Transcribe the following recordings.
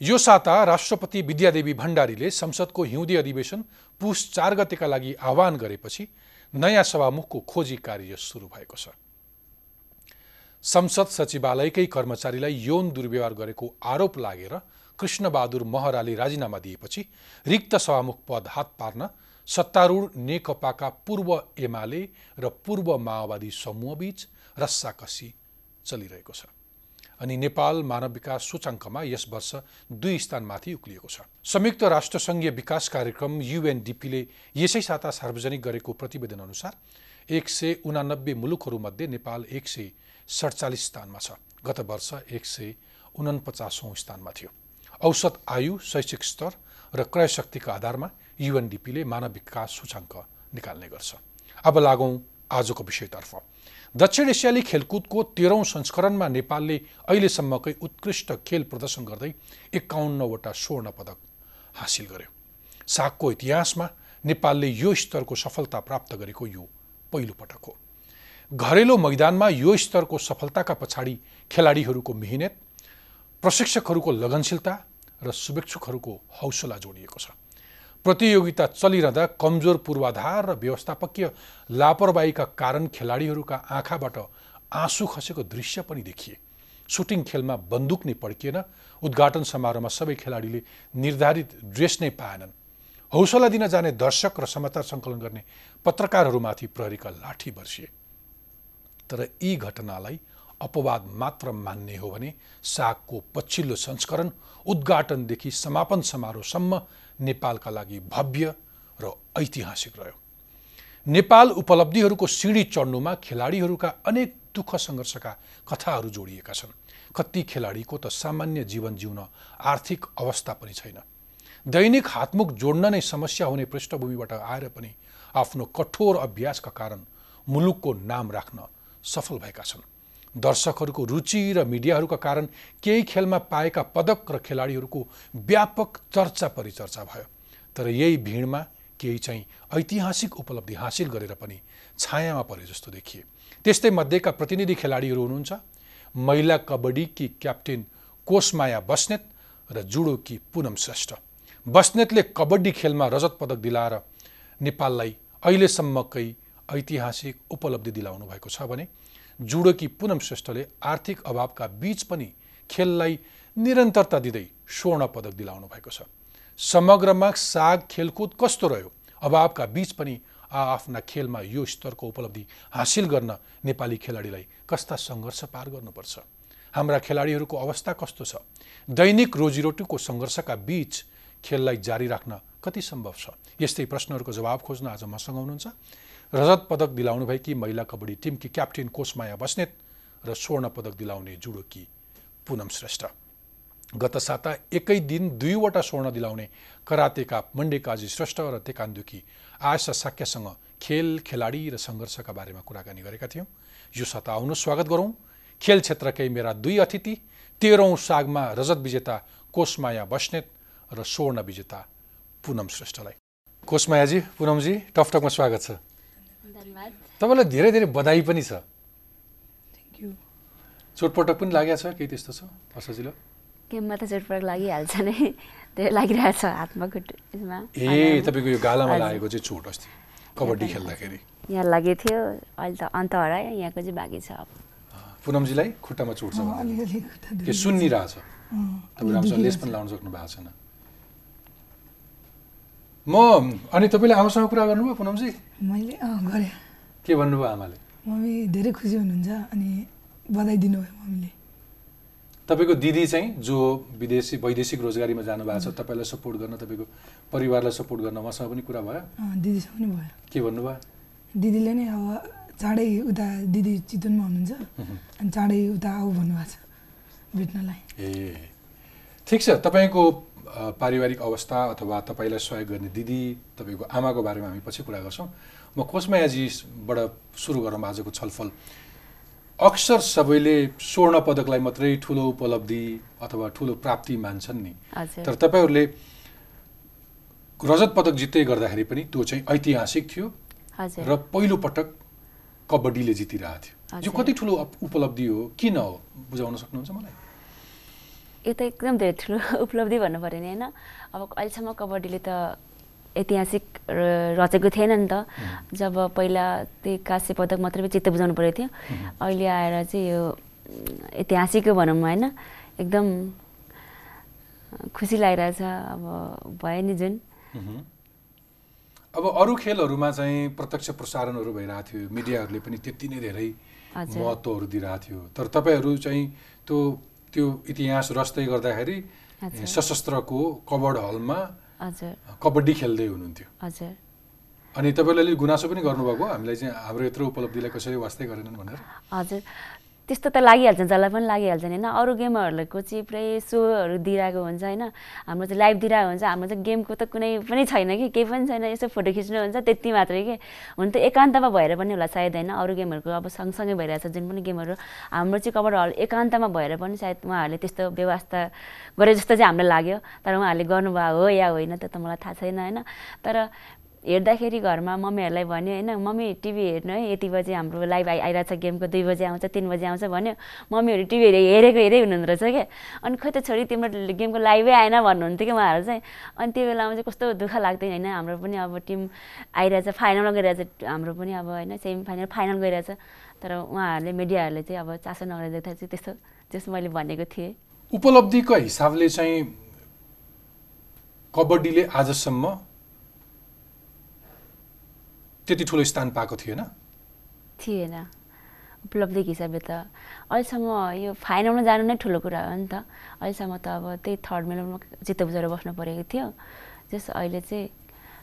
यो साता राष्ट्रपति विद्यादेवी भण्डारीले संसदको हिउँदी अधिवेशन पुस चार गतेका लागि आह्वान गरेपछि नयाँ सभामुखको खोजी कार्य सुरु भएको छ। संसद सचिवालयकै कर्मचारीलाई यौन दुर्व्यवहार गरेको आरोप लागेर कृष्णबहादुर महराले राजीनामा दिएपछि रिक्त सभामुख पद हात पार्न सत्तारूढ नेकपाका पूर्व एमाले र पूर्व माओवादी समूहबीच रस्साकसी चलिरहेको छ। अनि नेपाल मानव विकास सूचाङ्कमा यस वर्ष दुई स्थानमाथि उक्लिएको छ। संयुक्त राष्ट्रसङ्घीय विकास कार्यक्रम युएनडिपीले यसै साता सार्वजनिक गरेको प्रतिवेदन अनुसार एक सय उनानब्बे मुलुकहरूमध्ये नेपाल एक सय सडचालिस स्थानमा छ। गत वर्ष एक सय उनपचासौँ स्थानमा थियो। औसत आयु शैक्षिक स्तर र क्रयशक्तिका आधारमा युएनडिपीले मानव विकास सूचाङ्क निकाल्ने गर्छ। अब लागौँ आजको विषयतर्फ। दक्षिण एसियाली खेलकुदको तेह्रौँ संस्करणमा नेपालले अहिलेसम्मकै उत्कृष्ट खेल प्रदर्शन गर्दै एकाउन्नवटा स्वर्ण पदक हासिल गर्यो। सागको इतिहासमा नेपालले यो स्तरको सफलता प्राप्त गरेको यो पहिलो पटक हो। घरेलु मैदानमा यो स्तरको सफलताका पछाडि खेलाडीहरूको मिहिनेत प्रशिक्षकहरूको लगनशीलता र शुभेच्छुकहरूको हौसला जोडिएको छ। प्रतियोगिता चलिरहँदा कमजोर पूर्वाधार र व्यवस्थापकीय लापरवाहीका कारण खेलाडीहरूका आँखाबाट आँसु खसेको दृश्य पनि देखिए। सुटिङ खेलमा बन्दुक नै पड्किएन उद्घाटन समारोहमा सबै खेलाडीले निर्धारित ड्रेस नै पाएनन्। हौसला दिन जाने दर्शक र समाचार सङ्कलन गर्ने पत्रकारहरूमाथि प्रहरीका लाठी बर्सिए। तर यी घटनालाई अपवाद मात्र मान्ने हो भने सागको पछिल्लो संस्करण उद्घाटनदेखि समापन समारोहसम्म नेपालका लागि भव्य र ऐतिहासिक रह्यो। नेपाल उपलब्धिहरूको सिँढी चढ्नुमा खेलाडीहरूका अनेक दुःख सङ्घर्षका कथाहरू जोडिएका छन्। कति खेलाडीको त सामान्य जीवन जिउन आर्थिक अवस्था पनि छैन। दैनिक हातमुख जोड्न नै समस्या हुने पृष्ठभूमिबाट आएर पनि आफ्नो कठोर अभ्यासका कारण मुलुकको नाम राख्न सफल भएका छन्। दर्शकहरूको रुचि र मिडियाहरूका कारण केही खेलमा पाएका पदक र खेलाडीहरूको व्यापक चर्चा परिचर्चा भयो। तर यही भिडमा केही चाहिँ ऐतिहासिक उपलब्धि हासिल गरेर पनि छायामा परे जस्तो देखिए। त्यस्तै मध्येका प्रतिनिधि खेलाडीहरू हुनुहुन्छ। महिला कबड्डीकी क्याप्टेन कोषमाया बस्नेत र जुडोकी पुनम श्रेष्ठ। बस्नेतले कबड्डी खेलमा रजत पदक दिलाएर नेपाललाई अहिलेसम्मकै ऐतिहासिक उपलब्धि दिलाउनु भएको छ भने जुडोकी पुनम श्रेष्ठले आर्थिक अभावका बीच पनि खेललाई निरन्तरता दिँदै स्वर्ण पदक दिलाउनु भएको छ। समग्रमा साग खेलकुद कस्तो रह्यो? अभावका बीच पनि आफ्ना खेलमा यो स्तरको उपलब्धि हासिल गर्न नेपाली खेलाडीलाई कस्ता सङ्घर्ष पार गर्नुपर्छ? हाम्रा खेलाडीहरूको अवस्था कस्तो छ? दैनिक रोजीरोटीको सङ्घर्षका बीच खेललाई जारी राख्न कति सम्भव छ? यस्तै प्रश्नहरूको जवाब खोज्न आज मसँग हुनुहुन्छ। रजत पदक दिलाउनु भएकी महिला कबड्डी टिमकी क्याप्टेन कोषमाया बस्नेत र स्वर्ण पदक दिलाउने जुडोकी पुनम श्रेष्ठ। गत साता एकै दिन दुईवटा स्वर्ण दिलाउने करातेका मण्डेकाजी श्रेष्ठ र तेकान्दुकी आशा साक्यसँग खेल खेलाडी र सङ्घर्षका बारेमा कुराकानी गरेका थियौँ। यो साता आउनु स्वागत गरौँ। खेल क्षेत्रकै मेरा दुई अतिथि तेह्रौँ सागमा रजत विजेता कोषमाया बस्नेत र स्वर्ण विजेता पुनम श्रेष्ठलाई। कोषमायाजी पुनमजी टफटकमा स्वागत छ। तपाईँलाई धेरै धेरै बधाई पनि छ। चोटपटक पनि लागेको छ? केही त्यस्तो छ? असजिलो गेममा त चोटपटक लागिहाल्छ नै? त्यो लागिरहेको छ हातमा खुट्टमा ए तपाईँको यो गालामा लागेको चाहिँ चोट अस्ति। कबड्डी खेल्दाखेरि। यहाँ लागेको थियो। अहिले त अन्त हरायो। यहाँको चाहिँ बाँकी छ अब। पुनमजीलाई खुट्टामा चोट छ भन्दा अलिअलि खुट्टा के सुन्निरहेछ तपाईँ राम्रोसँग लेस पनि लाउन सक्नु भएको छैन। म अनि तपाईँले आमासँग कुरा गर्नुभयो पुनमजी। मैले अँ गरेँ। के भन्नुभयो आमाले? मम्मी धेरै खुसी हुनुहुन्छ अनि बधाई दिनुभयो मम्मीले। तपाईँको दिदी चाहिँ जो विदेशी वैदेशिक रोजगारीमा जानुभएको छ तपाईँलाई सपोर्ट गर्न तपाईँको परिवारलाई सपोर्ट गर्न उहाँसँग पनि कुरा भयो? दिदीसँग पनि भयो। के भन्नुभयो? दिदीले नै अब चाँडै उता दिदी चितवनमा हुनुहुन्छ। अनि चाँडै उता आऊ भन्नुभएको छ भेट्नलाई। ए ठिक छ। तपाईँको पारिवारिक अवस्था अथवा तपाईँलाई सहयोग गर्ने दिदी तपाईँको आमाको बारेमा हामी पछि कुरा गर्छौँ। म कोसमायाजीबाट सुरु गरौँ आजको छलफल। अक्सर सबैले स्वर्ण पदकलाई मात्रै ठुलो उपलब्धि अथवा ठुलो प्राप्ति मान्छन् नि। तर तपाईँहरूले रजत पदक जित्दै गर्दाखेरि पनि त्यो चाहिँ ऐतिहासिक थियो र पहिलो पटक कबड्डीले जितिरहेको थियो। यो। कति ठुलो उपलब्धि हो? किन हो? बुझाउन सक्नुहुन्छ मलाई? यो त एकदम धेरै ठुलो उपलब्धि भन्नु पऱ्यो नि होइन? अब अहिलेसम्म कबड्डीले त ऐतिहासिक रचेको थिएन नि त। जब पहिला त्यही काँस्य पदक मात्रै चित्त बुझाउनु परेको थियो। अहिले आएर चाहिँ यो ऐतिहासिक भनौँ होइन। एकदम खुसी लागिरहेछ। अब भयो नि जुन। अब अरू खेलहरूमा चाहिँ प्रत्यक्ष प्रसारणहरू भइरहेको थियो। मिडियाहरूले पनि त्यति नै धेरै। महत्त्वहरू दिइरहेको थियो। तर तपाईँहरू चाहिँ त्यो त्यो इतिहास रच्दै गर्दाखेरि। सशस्त्रको कबड हलमा हजुर। कबड्डी खेल्दै हुनुहुन्थ्यो। हजुर। अनि तपाईँले अलिक गुनासो पनि गर्नुभएको? हामीलाई चाहिँ हाम्रो यत्रो उपलब्धिलाई कसरी वास्तै गरेनन् भनेर। हजुर। त्यस्तो त लागिहाल्छ जसलाई पनि लागिहाल्छ होइन? अरू गेमहरूको चाहिँ पुरै सोहरू दिइरहेको हुन्छ होइन? हाम्रो चाहिँ लाइभ दिइरहेको हुन्छ हाम्रो चाहिँ गेमको त कुनै पनि छैन कि केही पनि छैन यसो फोटो खिच्नु हुन्छ त्यति मात्रै के। हुन त एकान्तमा भएर पनि होला सायद होइन? अरू गेमहरूको अब सँगसँगै भइरहेछ जुन पनि गेमहरू हाम्रो चाहिँ कबड हल एकान्तमा भएर पनि सायद उहाँहरूले त्यस्तो व्यवस्था गरे जस्तो चाहिँ हामीलाई लाग्यो। तर उहाँहरूले गर्नुभएको हो या होइन त्यो त मलाई थाहा छैन होइन? तर हेर्दाखेरि घरमा मम्मीहरूलाई भन्यो होइन मम्मी टिभी हेर्नु है यति बजी हाम्रो लाइभ आइ आइरहेको छ गेमको दुई बजी आउँछ तिन बजी आउँछ भन्यो। मम्मीहरू टिभी हेरेको हेरै हुनुहुँदो रहेछ क्या? अनि खोइ त छोरी तिम्रो गेमको लाइभै आएन भन्नुहुन्थ्यो कि उहाँहरू चाहिँ। अनि त्यो बेलामा चाहिँ कस्तो दुःख लाग्दैन होइन हाम्रो पनि अब टिम आइरहेछ फाइनलमा गइरहेछ हाम्रो पनि अब होइन सेमी फाइनल फाइनल गइरहेछ तर उहाँहरूले मिडियाहरूले चाहिँ अब चासो नगरेको चाहिँ त्यस्तो जस्तो मैले भनेको थिएँ। उपलब्धिको हिसाबले चाहिँ कबड्डीले आजसम्म त्यति ठुलो स्थान पाएको थिएन? थिएन। उपलब्धिको हिसाबले त? अहिलेसम्म यो फाइनलमा जानु नै ठुलो कुरा हो नि त। अहिलेसम्म त अब त्यही थर्ड मेडलमा चित्त बुझेर बस्नु परेको थियो। जस अहिले चाहिँ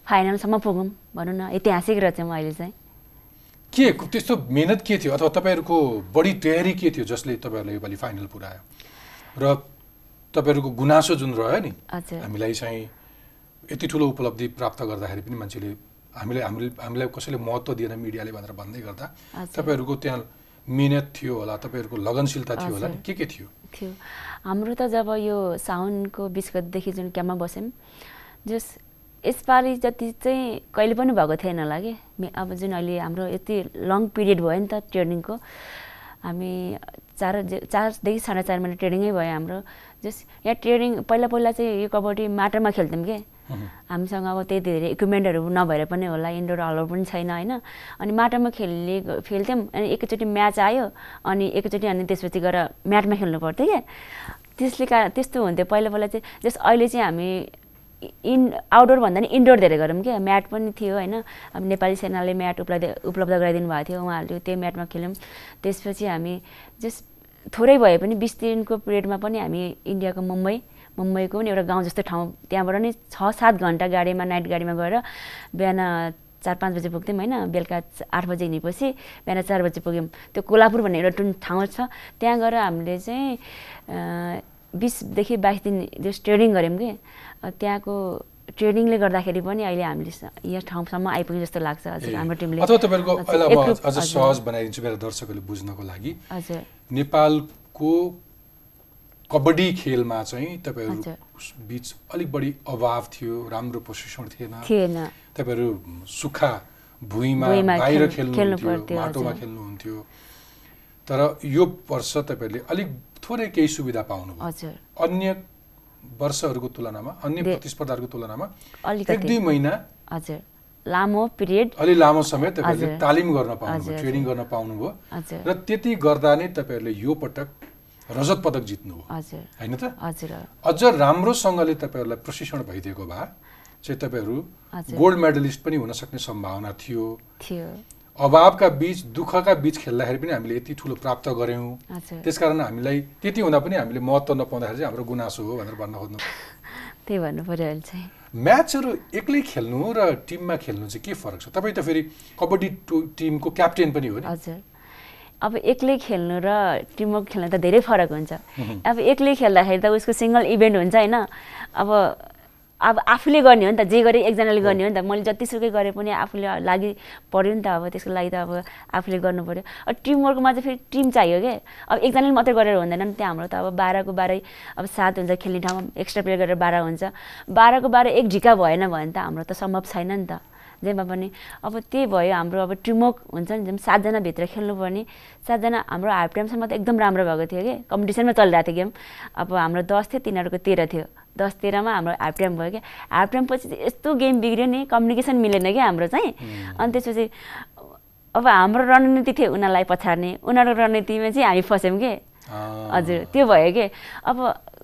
फाइनलसम्म पुगौँ भनौँ न। ऐतिहासिक रहेछ म अहिले चाहिँ। के त्यस्तो मेहनत के थियो? अथवा तपाईँहरूको बढी तयारी के थियो जसले तपाईँहरूलाई योपालि फाइनल पुऱ्यायो? र तपाईँहरूको गुनासो जुन रह्यो नि हामीलाई चाहिँ यति ठुलो उपलब्धि प्राप्त गर्दाखेरि पनि मान्छेले हामीले हामीले हामीलाई कसैले महत्त्व दिएन मिडियाले भनेर भन्दै गर्दा। तपाईँहरूको त्यहाँ मिहिनेत थियो होला तपाईँहरूको लगनशीलता थियो होला। के के थियो? थियो। हाम्रो त जब यो साउनको बिस गतिदेखि जुन क्याम्पमा बस्यौँ जस यसपालि जति चाहिँ कहिले पनि भएको थिएन होला कि। अब जुन अहिले हाम्रो यति लङ पिरियड भयो नि त ट्रेनिङको हामी चार चारदेखि साढे चार महिना ट्रेनिङै भयो हाम्रो। जस यहाँ ट्रेनिङ पहिला पहिला चाहिँ यो कबड्डी माटोमा खेल्थ्यौँ कि। हामीसँग अब त्यति धेरै इक्विपमेन्टहरू नभएर पनि होला इन्डोर हलहरू पनि छैन होइन? अनि माटोमा खेल्ने खेल्थ्यौँ अनि एकैचोटि म्याच आयो अनि एकैचोटि अनि त्यसपछि गएर म्याटमा खेल्नु पर्थ्यो क्या। त्यसले कारण त्यस्तो हुन्थ्यो। पहिला पहिला चाहिँ जस अहिले चाहिँ हामी इन आउटडोर भन्दा नि इन्डोर धेरै गरौँ क्या। म्याट पनि थियो होइन? अब नेपाली सेनाले म्याट उपलब्ध उपलब्ध गराइदिनु भएको थियो उहाँहरूले त्यो म्याटमा खेल्यौँ। त्यसपछि हामी जस थोरै भए पनि बिस दिनको पिरियडमा पनि हामी इन्डियाको मुम्बई मुम्बईको पनि एउटा गाउँ जस्तो ठाउँ त्यहाँबाट नि छ सात घन्टा गाडीमा नाइट गाडीमा गएर बिहान चार पाँच बजी पुग्थ्यौँ होइन बेलुका आठ बजी हिँडेपछि बिहान चार बजी पुग्यौँ। त्यो कोल्हापुर भन्ने एउटा टुन ठाउँ छ। त्यहाँ गएर हामीले चाहिँ बिसदेखि बाइस दिन जस ट्रेनिङ गऱ्यौँ कि। त्यहाँको ट्रेनिङले गर्दाखेरि पनि अहिले हामीले यहाँ ठाउँसम्म आइपुग्यो जस्तो लाग्छ हजुर हाम्रो टिमले। अथवा तपाईँहरूको अझ सहज बनाइदिन्छु मेरो दर्शकहरूले बुझ्नको लागि। हजुर। नेपालको कबड्डी खेलमा चाहिँ तपाईँहरू। बिच अलिक बढी अभाव थियो राम्रो प्रशिक्षण थिएन। तपाईँहरू सुक्खा भुइँमा बाहिर खेल- खेल्नुहुन्थ्यो माटोमा। खेल्नुहुन्थ्यो। तर यो वर्ष तपाईँहरूले अलिक थोरै केही सुविधा पाउनुभयो। अन्य वर्षहरूको तुलनामा अन्य प्रतिस्पर्धाहरूको तुलनामा एक दुई महिना हजुर। लामो पिरियड। अलि लामो समय तपाईँहरूले। तालिम गर्न पाउनुभयो ट्रेनिङ गर्न पाउनुभयो। र त्यति गर्दा नै तपाईँहरूले यो पटक रजत पदक जित्नुभयो हजुर। होइन त? अझ राम्रोसँगले तपाईँहरूलाई प्रशिक्षण भइदिएको भए चाहिँ तपाईँहरू। गोल्ड मेडलिस्ट पनि हुन सक्ने सम्भावना थियो। थियो। अभावका बीच दुःखका बीच खेल्दाखेरि पनि हामीले यति ठुलो प्राप्त गऱ्यौँ। त्यसकारण हामीलाई त्यति हुँदा पनि हामीले महत्त्व नपाउँदाखेरि चाहिँ हाम्रो गुनासो हो भनेर भन्न खोज्नु। त्यही भन्नु पऱ्यो अहिले चाहिँ। म्याचहरू एक्लै खेल्नु र टिममा खेल्नु चाहिँ के फरक छ? तपाईँ त फेरि कबड्डी टिमको क्याप्टेन पनि हो नि। हजुर। अब एक्लै खेल्नु र टिमवर्क खेल्नु त धेरै फरक हुन्छ। अब एक्लै खेल्दाखेरि त उसको सिङ्गल इभेन्ट हुन्छ होइन। अब अब आफूले गर्ने हो नि त जे गरे एकजनाले गर्ने हो नि त। मैले जतिसुकै गरे पनि आफूले लागि पऱ्यो नि त अब त्यसको लागि त अब आफूले गर्नु पऱ्यो अब टिमवर्कमा चाहिँ फेरि टिम चाहियो क्या अब एकजनाले मात्रै गरेर हुँदैन नि त्यहाँ हाम्रो त। अब बाह्रको बाह्रै अब सात हुन्छ खेल्ने ठाउँमा एक्स्ट्रा प्लेयर गरेर बाह्र हुन्छ। बाह्रको बाह्र एक ढिका भएन भने त हाम्रो त सम्भव छैन नि त। जेमा पनि। अब त्यही भयो हाम्रो अब टिमवर्क हुन्छ नि जुन सातजनाभित्र खेल्नु पर्ने। सातजना हाम्रो हाफ टाइमसम्म त एकदम राम्रो भएको थियो कि। कम्पिटिसनमा चलिरहेको थियो गेम। अब हाम्रो दस थियो तिनीहरूको तेह्र थियो। दस तेह्रमा हाम्रो हाफ टाइम भयो क्या हाफ टाइम पछि चाहिँ यस्तो गेम बिग्रियो नि कम्युनिकेसन मिलेन क्या हाम्रो चाहिँ। अनि त्यसपछि अब हाम्रो रणनीति थियो उनीहरूलाई पछार्ने। उनीहरूको रणनीतिमा चाहिँ हामी फस्यौँ कि। हजुर त्यो भयो कि। अब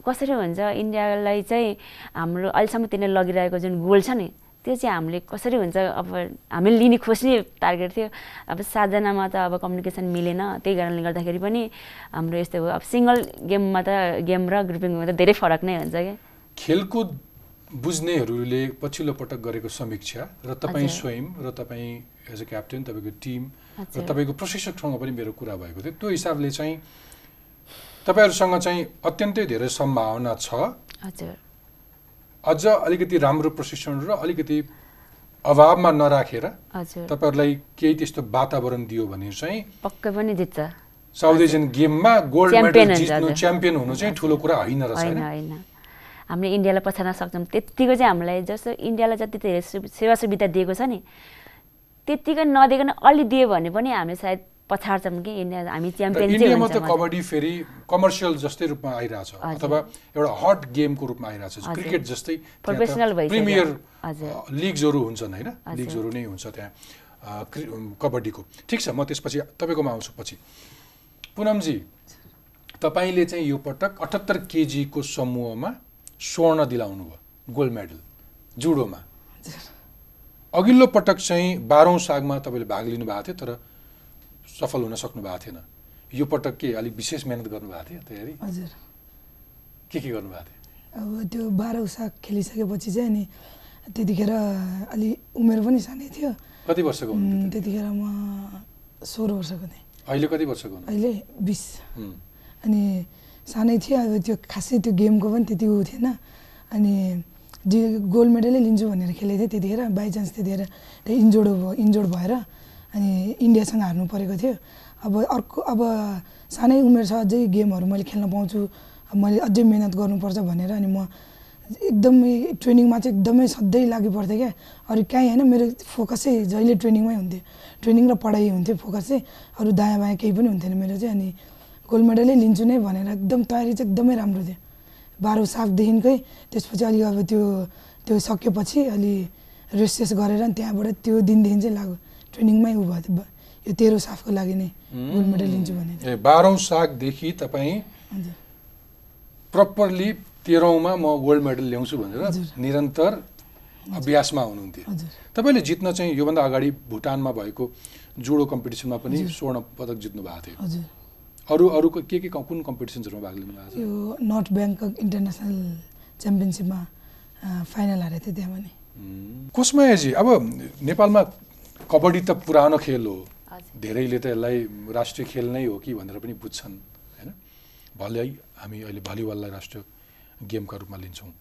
कसरी हुन्छ इन्डियालाई चाहिँ हाम्रो अहिलेसम्म तिनीहरूले लगिरहेको जुन गोल छ नि त्यो चाहिँ हामीले कसरी हुन्छ अब हामीले लिने खोज्ने टार्गेट थियो। अब सातजनामा त अब कम्युनिकेसन मिलेन त्यही कारणले गर्दाखेरि पनि हाम्रो यस्तो हो अब सिङ्गल गेममा त गेम र ग्रुपिङमा त धेरै फरक नै हुन्छ क्या। खेलकुद बुझ्नेहरूले पछिल्लो पटक गरेको समीक्षा र तपाईँ। स्वयं र तपाईँ एज अ क्याप्टेन तपाईँको टिम र। तपाईँको प्रशिक्षकसँग पनि मेरो कुरा भएको थियो। त्यो हिसाबले चाहिँ तपाईँहरूसँग चाहिँ अत्यन्तै धेरै सम्भावना छ। हजुर। अझ अलिकति राम्रो प्रशिक्षण र अलिकति अभावमा नराखेर तपाईँहरूलाई केही त्यस्तो वातावरण दियो भने चाहिँ पक्कै पनि जित्छ। साउथ एसियन गेममा गोल्ड मेडल जित्नु। च्याम्पियन हुनु चाहिँ ठुलो कुरा होइन रहेछ होइन हामीले इन्डियालाई पछाड्न सक्छौँ। त्यत्तिको चाहिँ हामीलाई जस्तो इन्डियालाई जति धेरै सेवा सुविधा दिएको छ नि त्यत्तिकै नदिकन अलि दियो भने पनि हामीले सायद पछाड्छौँ कि इन्डिया हामी च्याम्पियन चाहिँ इन्डियामा त। कबड्डी फेरि कमर्सियल जस्तै रूपमा आइरहेछ। अथवा एउटा हट गेमको रूपमा आइरहेछ। क्रिकेट जस्तै भइसक्यो। प्रिमियर। लिग्सहरू हुन्छन् होइन। लिग्सहरू नै हुन्छ त्यहाँ कबड्डीको ठिक छ म त्यसपछि तपाईँकोमा आउँछु पछि पुनमजी तपाईँले चाहिँ यो पटक अठहत्तर केजीको समूहमा स्वर्ण दिलाउनु भयो गोल्ड मेडल जुडोमा अघिल्लो पटक चाहिँ बाह्रौँ सागमा तपाईँले भाग लिनु भएको थियो तर सफल हुन सक्नु भएको थिएन। यो पटक के अलिक विशेष मेहनत गर्नुभएको थियो तयारी हजुर। के के गर्नुभएको थियो? अब त्यो बाह्र साग खेलिसकेपछि चाहिँ अनि त्यतिखेर अलि उमेर पनि सानै थियो। कति वर्षको त्यतिखेर म सोह्र वर्षको थिएँ। अहिले कति वर्षको अहिले बिस। अनि सानै थियो अब त्यो खासै त्यो गेमको पनि त्यति ऊ थिएन। अनि जे गोल्ड मेडलै लिन्छु भनेर खेलेको थिएँ त्यतिखेर। बाइचान्स त्यतिखेर त्यो इन्जोर्ड इन्जोर्ड भएर अनि इन्डियासँग हार्नु परेको थियो। अब अर्को अब सानै उमेर छ अझै गेमहरू मैले खेल्न पाउँछु मैले अझै मिहिनेत गर्नुपर्छ भनेर अनि म एकदमै ट्रेनिङमा चाहिँ एकदमै सधैँ लागि पर्थ्यो क्या। अरू कहीँ होइन मेरो फोकसै जहिले ट्रेनिङमै हुन्थ्यो। ट्रेनिङ र पढाइ हुन्थ्यो फोकस चाहिँ अरू दायाँ बायाँ केही पनि हुन्थेन मेरो चाहिँ अनि गोल्ड मेडलै लिन्छु नै भनेर एकदम तयारी चाहिँ एकदमै राम्रो थियो। बाह्रौँ साफदेखिकै त्यसपछि अलि अब त्यो त्यो सकेपछि अलि रेस्ट सेस गरेर त्यहाँबाट त्यो दिनदेखि चाहिँ लाग्यो ट्रेनिङमै उ भयो यो तेह्रौँ साफको लागि नै गोल्ड मेडल लिन्छु भनेर। ए बाह्रौँ सागदेखि तपाईँ प्रपरली तेह्रौँमा म गोल्ड मेडल ल्याउँछु भनेर। निरन्तर अभ्यासमा हुनुहुन्थ्यो। तपाईँले जित्न चाहिँ योभन्दा अगाडि भुटानमा भएको जुडो कम्पिटिसनमा पनि स्वर्ण पदक जित्नु भएको थियो। अरू अरू के के कुन कम्पिटिसन्सहरूमा भाग लिनु भएको छ यो नर्थ ब्याङ्कक इन्टरनेसनल च्याम्पियनसिपमा फाइनल हारेको थियो त्यहाँ पनि। कुसमायाजी अब नेपालमा कबड्डी त पुरानो खेल हो। धेरैले त यसलाई राष्ट्रिय खेल नै हो कि भनेर पनि बुझ्छन् होइन? भलै हामी अहिले भलिबललाई राष्ट्रिय गेमका रूपमा लिन्छौँ।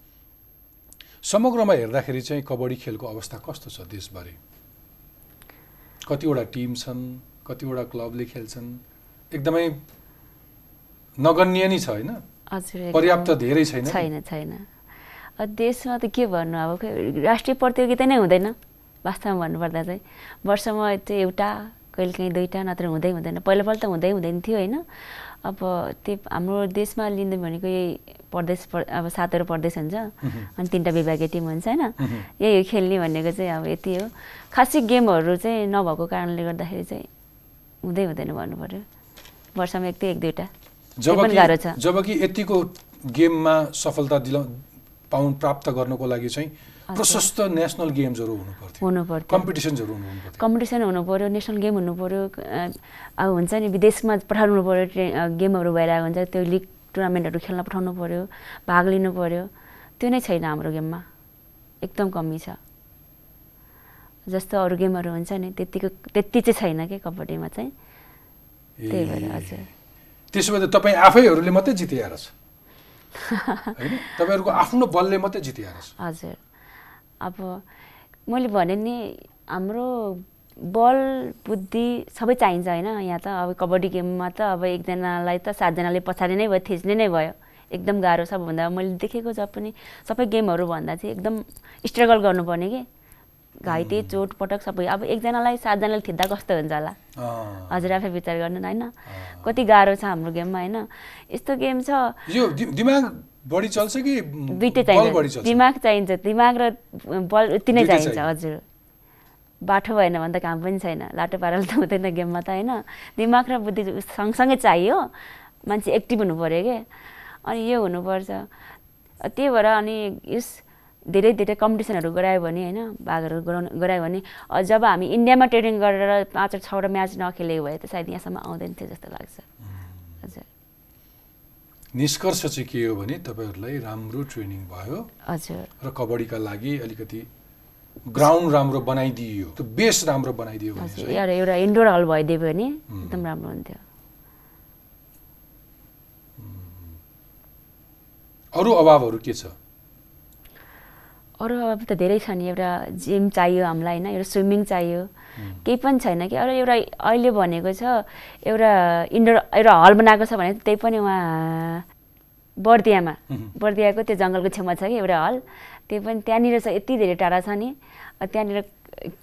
समग्रमा हेर्दाखेरि चाहिँ कबड्डी खेलको अवस्था कस्तो छ देशभरि कतिवटा टिम छन् कतिवटा क्लबले खेल्छन् एकदमै नगण्य नै छ होइन। पर्याप्त धेरै छैन? छैन छैन। देशमा त के भन्नु अब राष्ट्रिय प्रतियोगिता नै हुँदैन। वास्तवमा भन्नुपर्दा चाहिँ वर्षमा चाहिँ एउटा कहिलेकाहीँ दुईवटा नत्र हुँदै हुँदैन। पहिलापल्ट त हुँदै हुँदैन थियो होइन। अब त्यो हाम्रो देशमा लिँदै भनेको यही प्रदेश प्र- अब सातवटा प्रदेश हुन्छ। अनि तिनवटा विभागीय टिम हुन्छ होइन। यही हो खेल्ने भनेको चाहिँ अब यति हो। खासै गेमहरू चाहिँ नभएको कारणले गर्दाखेरि चाहिँ हुँदै हुँदैन भन्नु पऱ्यो वर्षमा एक एक दुईवटा। त्यो गाह्रो छ। जबकि यतिको गेममा सफलता दिला पाउन प्राप्त गर्नको लागि चाहिँ प्रशस्त नेसनल गेम्सहरू हुनु पर्थ्यो हुनु पर्थ्यो कम्पिटिसन्सहरू हुनु पर्थ्यो कम्पिटिसन हुनु पऱ्यो नेसनल गेम हुनु पऱ्यो अब हुन्छ नि विदेशमा पठाउनु पऱ्यो ट्रे गेमहरू भइरहेको हुन्छ त्यो लिग टुर्नामेन्टहरू खेल्न पठाउनु पऱ्यो भाग लिनु पऱ्यो त्यो नै छैन हाम्रो गेममा। एकदम कमी छ। जस्तो अरू गेमहरू हुन्छ नि त्यतिको त्यति चाहिँ छैन कि कबड्डीमा चाहिँ? त्यही भएर हजुर। त्यसो भए त तपाईँ आफैहरूले मात्रै होइन? तपाईँहरूको आफ्नो बलले मात्रै जितिया रहेछ हजुर। अब मैले भने नि हाम्रो बल बुद्धि सबै चाहिन्छ होइन। यहाँ त अब कबड्डी गेममा त अब एकजनालाई त सातजनाले पछाडि नै भयो थिच्ने नै भयो। एकदम गाह्रो सबभन्दा मैले देखेको जब पनि सबै गेमहरू भन्दा चाहिँ एकदम स्ट्रगल गर्नुपर्ने कि? घाइते चोट पटक सबै। अब एकजनालाई सातजनाले थिच्दा कस्तो हुन्छ होला। हजुर आफै विचार गर्नु न होइन? कति गाह्रो छ हाम्रो गेममा होइन? यस्तो गेम छ। दिमाग बढी चल्छ कि दुइटै चाहिन्छ। दिमाग चाहिन्छ। दिमाग र बल उति नै चाहिन्छ। हजुर। बाठो भएन भने त काम पनि छैन। लाटो पाराले त हुँदैन गेममा त होइन? दिमाग र बुद्धि सँगसँगै चाहियो। मान्छे एक्टिभ हुनु पऱ्यो क्या अनि यो हुनुपर्छ। त्यही भएर अनि यस धेरै धेरै कम्पिटिसनहरू गरायो भने होइन? भागहरू गराउनु गरायो भने जब हामी इन्डियामा ट्रेनिङ गरेर पाँचवटा छवटा म्याच नखेलेको भए त सायद यहाँसम्म आउँदैन थियो जस्तो लाग्छ। निष्कर्ष चाहिँ के हो भने तपाईँहरूलाई राम्रो ट्रेनिङ भयो हजुर। र कबड्डीका लागि अलिकति ग्राउन्ड राम्रो बनाइदियो। त्यो बेस राम्रो बनाइदियो एउटा इन्डोर हल भइदियो भने एकदम राम्रो हुन्थ्यो। अरू अभावहरू के छ? अरू अब त धेरै छ नि एउटा जिम चाहियो हामीलाई होइन एउटा स्विमिङ चाहियो। केही पनि छैन कि अरू एउटा अहिले भनेको छ एउटा इन्डोर एउटा हल बनाएको छ भने त्यही पनि उहाँ बर्दियामा। बर्दियाको त्यो जङ्गलको छेउमा छ कि एउटा हल। त्यो पनि त्यहाँनिर छ यति धेरै टाढा छ नि। त्यहाँनिर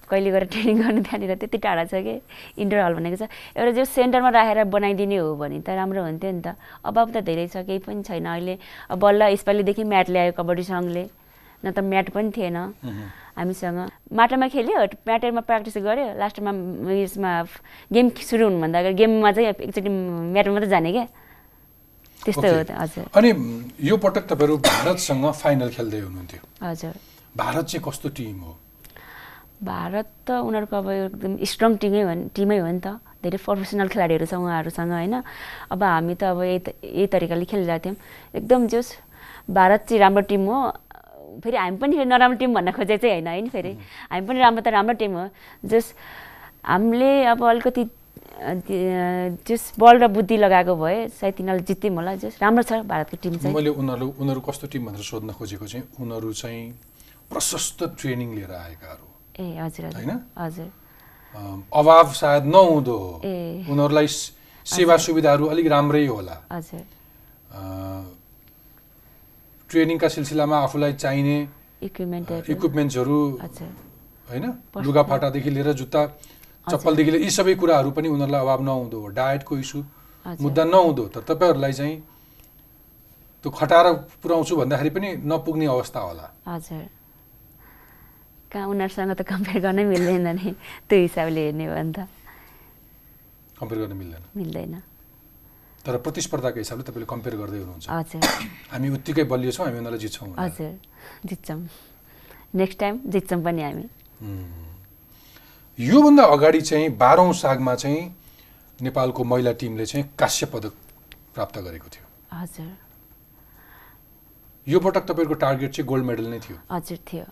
कहिले गएर ट्रेनिङ गर्नु त्यहाँनिर त्यति टाढा छ कि इन्डोर हल भनेको छ। एउटा जो सेन्टरमा राखेर बनाइदिने हो भने त राम्रो हुन्थ्यो नि त। अभाव त धेरै छ केही पनि छैन अहिले। अब बल्ल यसपालिदेखि म्याट ल्यायो कबड्डी सङ्घले। न त म्याट पनि थिएन। हामीसँग माटोमा खेल्यो म्याटमा प्र्याक्टिस गऱ्यो लास्टमा उयसमा गेम सुरु हुनुभन्दा अगाडि गेममा चाहिँ एकचोटि म्याटमा मात्रै जाने क्या। त्यस्तो हो हजुर। अनि यो पटक तपाईँहरू भारतसँग फाइनल खेल्दै हुनुहुन्थ्यो। हजुर। भारत चाहिँ कस्तो टिम हो? भारत त उनीहरूको अब एकदम स्ट्रङ टिमै हो टिमै हो नि त। धेरै प्रोफेसनल खेलाडीहरू छ उहाँहरूसँग होइन। अब हामी त अब यही यही तरिकाले खेलिरहेको थियौँ। एकदम जोस्। भारत चाहिँ राम्रो टिम हो। फेरि हामी पनि फेरि नराम्रो टिम भन्न खोजेको चाहिँ होइन होइन फेरि? हामी पनि राम्रो त राम्रो टिम हो। जस हामीले अब अलिकति जस बल र बुद्धि लगाएको भए सायद तिनीहरूले जित्यौँ होला। जस राम्रो छ भारतको टिम चाहिँ। मैले उनीहरू उनीहरू कस्तो टिम भनेर सोध्न खोजेको चाहिँ उनीहरू चाहिँ प्रशस्त ट्रेनिङ लिएर आएकाहरू। ए हजुर होइन? हजुर। अभाव सायद नहुँदो। हो। उनीहरूलाई सेवा सुविधाहरू अलिक राम्रै होला। हजुर। ट्रेनिङका सिलसिलामा आफूलाई चाहिने इक्विपमेन्टहरू इक्विपमेन्ट्सहरू होइन? लुगाफाटादेखि लिएर जुत्ता चप्पलदेखि लिएर यी सबै कुराहरू पनि उनीहरूलाई अभाव नहुँदो हो। डायटको इस्यु। मुद्दा नहुँदो तर तपाईँहरूलाई चाहिँ त्यो खटाएर पुऱ्याउँछु भन्दाखेरि पनि नपुग्ने अवस्था होला। हजुर। कहाँ उनीहरूसँग त कम्पेयर गर्नै मिल्दैन नि। त्यो हिसाबले हेर्ने हो भने त। कम्पेयर गर्न मिल्दैन। मिल्दैन। तर प्रतिस्पर्धाको हिसाबले तपाईँले कम्पेयर गर्दै हुनुहुन्छ। हामी उत्तिकै बलियो छौँ हामी उनीहरूलाई जित्छौँ। हजुर। जित्छौँ। नेक्स्ट टाइम जित्छौँ पनि हामी। योभन्दा अगाडि चाहिँ बाह्रौँ सागमा चाहिँ नेपालको महिला टिमले चाहिँ काश्य पदक प्राप्त गरेको थियो। हजुर। यो पटक तपाईँको टार्गेट चाहिँ गोल्ड मेडल नै थियो। हजुर थियो।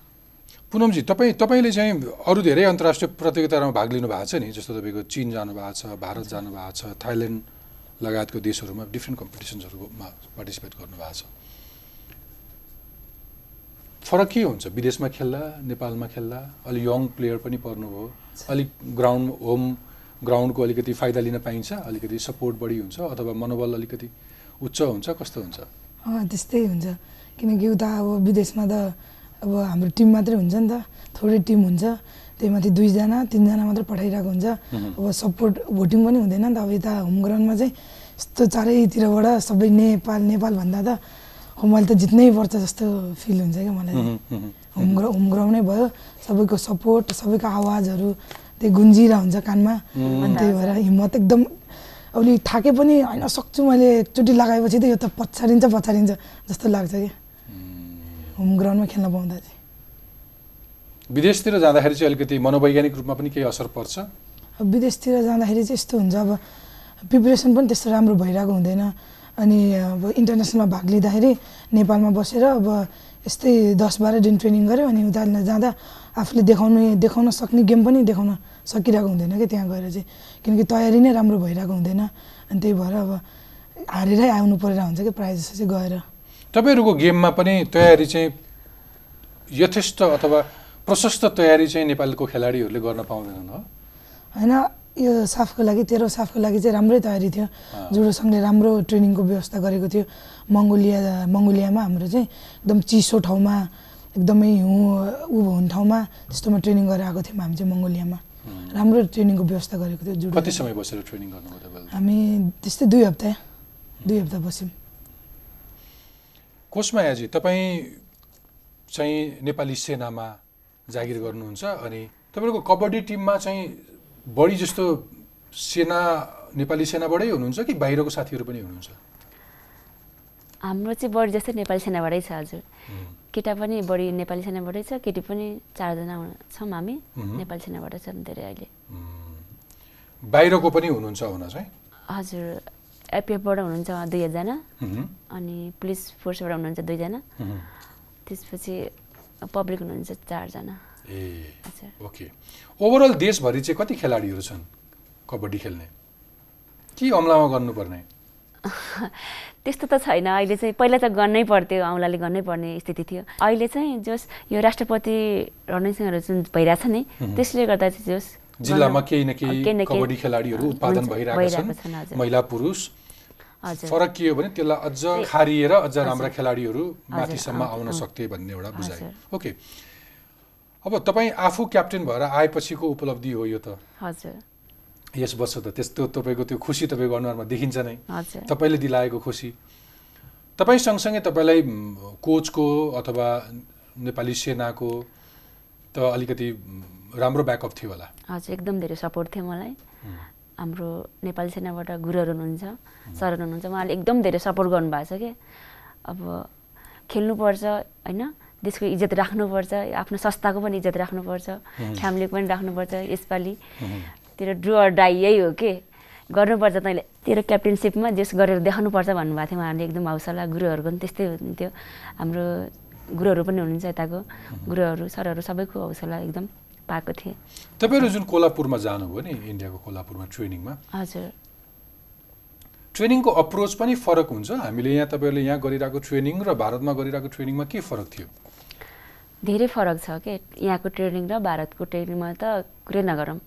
पुनमजी तपाईँ तपाईँले चाहिँ अरू धेरै अन्तर्राष्ट्रिय प्रतियोगितामा भाग लिनु भएको छ नि? जस्तो तपाईँको चिन जानुभएको छ भारत जानुभएको छ थाइल्यान्ड लगायतको देशहरूमा डिफ्रेन्ट कम्पिटिसन्सहरूमा पार्टिसिपेट गर्नुभएको छ। फरक के हुन्छ? विदेशमा खेल्दा नेपालमा खेल्दा अलिक यङ प्लेयर पनि पर्नुभयो। अलिक ग्राउन्ड होम ग्राउन्डको अलिकति फाइदा लिन पाइन्छ अलिकति सपोर्ट बढी हुन्छ अथवा मनोबल अलिकति उच्च हुन्छ कस्तो हुन्छ? त्यस्तै हुन्छ। किनकि उता अब विदेशमा त अब हाम्रो टिम मात्रै हुन्छ नि त। थोरै टिम हुन्छ। त्यही माथि दुईजना तिनजना मात्र पठाइरहेको हुन्छ। अब सपोर्ट भोटिङ पनि हुँदैन नि त। अब यता होम ग्राउन्डमा चाहिँ यस्तो चारैतिरबाट सबै नेपाल नेपाल भन्दा त हो मैले त जित्नै पर्छ जस्तो फिल हुन्छ क्या मलाई। चाहिँ। होम ग्रा होम ग्राउन्डै भयो। सबैको सपोर्ट सबैको आवाजहरू त्यही गुन्जिरह हुन्छ कानमा। अनि त्यही भएर हिम्मत एकदम अहिले थाके पनि होइन सक्छु मैले। एकचोटि लगाएपछि त यो त पछाडिन्छ पछाडिन्छ जस्तो लाग्छ कि होम ग्राउन्डमा खेल्न पाउँदा चाहिँ। विदेशतिर जाँदाखेरि चाहिँ अलिकति मनोवैज्ञानिक रूपमा पनि केही असर पर्छ? विदेशतिर जाँदाखेरि चाहिँ यस्तो हुन्छ अब प्रिपरेसन पनि त्यस्तो राम्रो भइरहेको हुँदैन। अनि अब इन्टरनेसनलमा भाग लिँदाखेरि नेपालमा बसेर अब यस्तै दस बाह्र दिन ट्रेनिङ गऱ्यो अनि उता जाँदा आफूले देखाउनु देखाउन सक्ने गेम पनि देखाउन सकिरहेको हुँदैन क्या त्यहाँ गएर चाहिँ। किनकि तयारी नै राम्रो भइरहेको हुँदैन। अनि त्यही भएर अब हारेरै आउनु परिरहेको हुन्छ कि प्रायः जस्तो चाहिँ गएर। तपाईँहरूको गेममा पनि तयारी चाहिँ यथेष्ट अथवा प्रशस्त तयारी चाहिँ नेपालको खेलाडीहरूले गर्न पाउँदैनन् हो। होइन यो साफको लागि तेह्र साफको लागि चाहिँ राम्रै तयारी थियो। जुडो सङ्घले राम्रो ट्रेनिङको व्यवस्था गरेको थियो। मङ्गोलिया मङ्गोलियामा हाम्रो चाहिँ एकदम चिसो ठाउँमा एकदमै हिउँ ऊ हुने ठाउँमा त्यस्तोमा ट्रेनिङ गरेर आएको थियौँ हामी चाहिँ मङ्गोलियामा राम्रो ट्रेनिङको व्यवस्था गरेको थियो जुडो कति समय बसेर ट्रेनिङ गर्नुभयो हामी त्यस्तै दुई हप्ता दुई हप्ता बस्यौँ। कोषमायाजी तपाईँ चाहिँ नेपाली सेनामा जागिर गर्नुहुन्छ अनि तपाईँको कबड्डी टिममा चाहिँ बढी जस्तो सेना नेपाली सेनाबाटै हुनुहुन्छ कि बाहिरको साथीहरू पनि हुनुहुन्छ? हाम्रो चाहिँ बढी जस्तै नेपाली सेनाबाटै छ हजुर। केटा पनि बढी नेपाली सेनाबाटै छ केटी पनि चारजना छौँ हामी। नेपाली सेनाबाट छन् धेरै अहिले। बाहिरको पनि हुनुहुन्छ हुन चाहिँ? हजुर एपिएफबाट हुनुहुन्छ दुई मह्म, अनि पुलिस फोर्सबाट हुनुहुन्छ दुईजना। त्यसपछि पब्लिक हुनुहुन्छ चारजना। ए ओके। ओभरअल देशभरि चाहिँ कति खेलाडीहरू छन् कबड्डी खेल्ने? के अमलामा गर्नुपर्ने? त्यस्तो त छैन। अहिले चाहिँ पहिला त गर्नै पर्थ्यो औँलाले गर्नै पर्ने स्थिति थियो। अहिले चाहिँ जस यो राष्ट्रपति रणजित सिंहहरू जुन भइरहेछ नि त्यसले गर्दा चाहिँ जस जिल्लामा केही न केही कबड्डी खेलाडीहरू उत्पादन भइरहेका छन्। महिला पुरुष फरक के हो भने त्यसलाई अझ खारिएर अझ राम्रा खेलाडीहरू माथिसम्म आउँ- आउन आउँ। सक्थे भन्ने एउटा बुझाइ। ओके। अब तपाईँ आफू क्याप्टेन भएर आएपछिको उपलब्धि हो यो त। यस वर्ष त त्यस्तो तपाईँको त्यो खुसी तपाईँको अनुहारमा देखिन्छ नै। तपाईँले दिलाएको खुसी। तपाईँ सँगसँगै तपाईँलाई कोचको अथवा नेपाली सेनाको त अलिकति राम्रो ब्याकअप थियो होला। हजुर एकदम धेरै सपोर्ट थियो मलाई। हाम्रो नेपाली सेनाबाट गुरुहरू हुनुहुन्छ सरहरू हुनुहुन्छ उहाँले एकदम धेरै सपोर्ट गर्नुभएको छ कि? अब खेल्नुपर्छ होइन? देशको इज्जत राख्नुपर्छ आफ्नो संस्थाको पनि इज्जत राख्नुपर्छ फ्यामिलीको पनि राख्नुपर्छ यसपालि। तेरो ड्रु अर डाई यही हो के? गर्नुपर्छ तैँले तेरो क्याप्टेनसिपमा जेस गरेर देखाउनुपर्छ भन्नुभएको थियो उहाँहरूले एकदम हौसला। गुरुहरूको पनि त्यस्तै हुन्थ्यो। हाम्रो गुरुहरू पनि हुनुहुन्छ यताको। गुरुहरू सरहरू सबैको हौसला एकदम। पाएको थिएँ। तपाईँहरू जुन कोल्हापुरमा जानुभयो नि इन्डियाको कोल्हापुरमा ट्रेनिङमा? हजुर। ट्रेनिङको अप्रोच पनि फरक हुन्छ। हामीले यहाँ तपाईँहरूले यहाँ गरिरहेको ट्रेनिङ र भारतमा गरिरहेको ट्रेनिङमा के फरक थियो? धेरै फरक छ के? यहाँको ट्रेनिङ र भारतको ट्रेनिङमा त कुरै नगरौँ।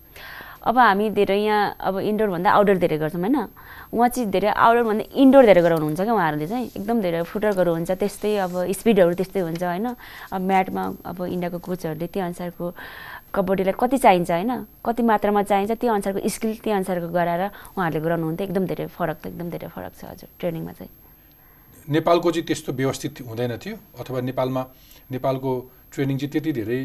अब हामी धेरै यहाँ अब इन्डोरभन्दा आउटडोर धेरै गर्छौँ होइन? उहाँ चाहिँ धेरै आउटडोरभन्दा इन्डोर धेरै गराउनुहुन्छ क्या उहाँहरूले चाहिँ? एकदम धेरै फुटवर्कहरू हुन्छ त्यस्तै अब स्पिडहरू त्यस्तै हुन्छ होइन? अब म्याटमा अब इन्डियाको कोचहरूले त्यो अनुसारको कबड्डीलाई कति चाहिन्छ होइन? कति मात्रामा चाहिन्छ? त्यो अनुसारको स्किल त्यो अनुसारको गराएर उहाँहरूले गराउनुहुन्थ्यो एकदम धेरै फरक त एकदम धेरै फरक छ हजुर ट्रेनिङमा चाहिँ। नेपालको चाहिँ त्यस्तो व्यवस्थित हुँदैन थियो अथवा नेपालमा नेपालको ट्रेनिङ चाहिँ त्यति धेरै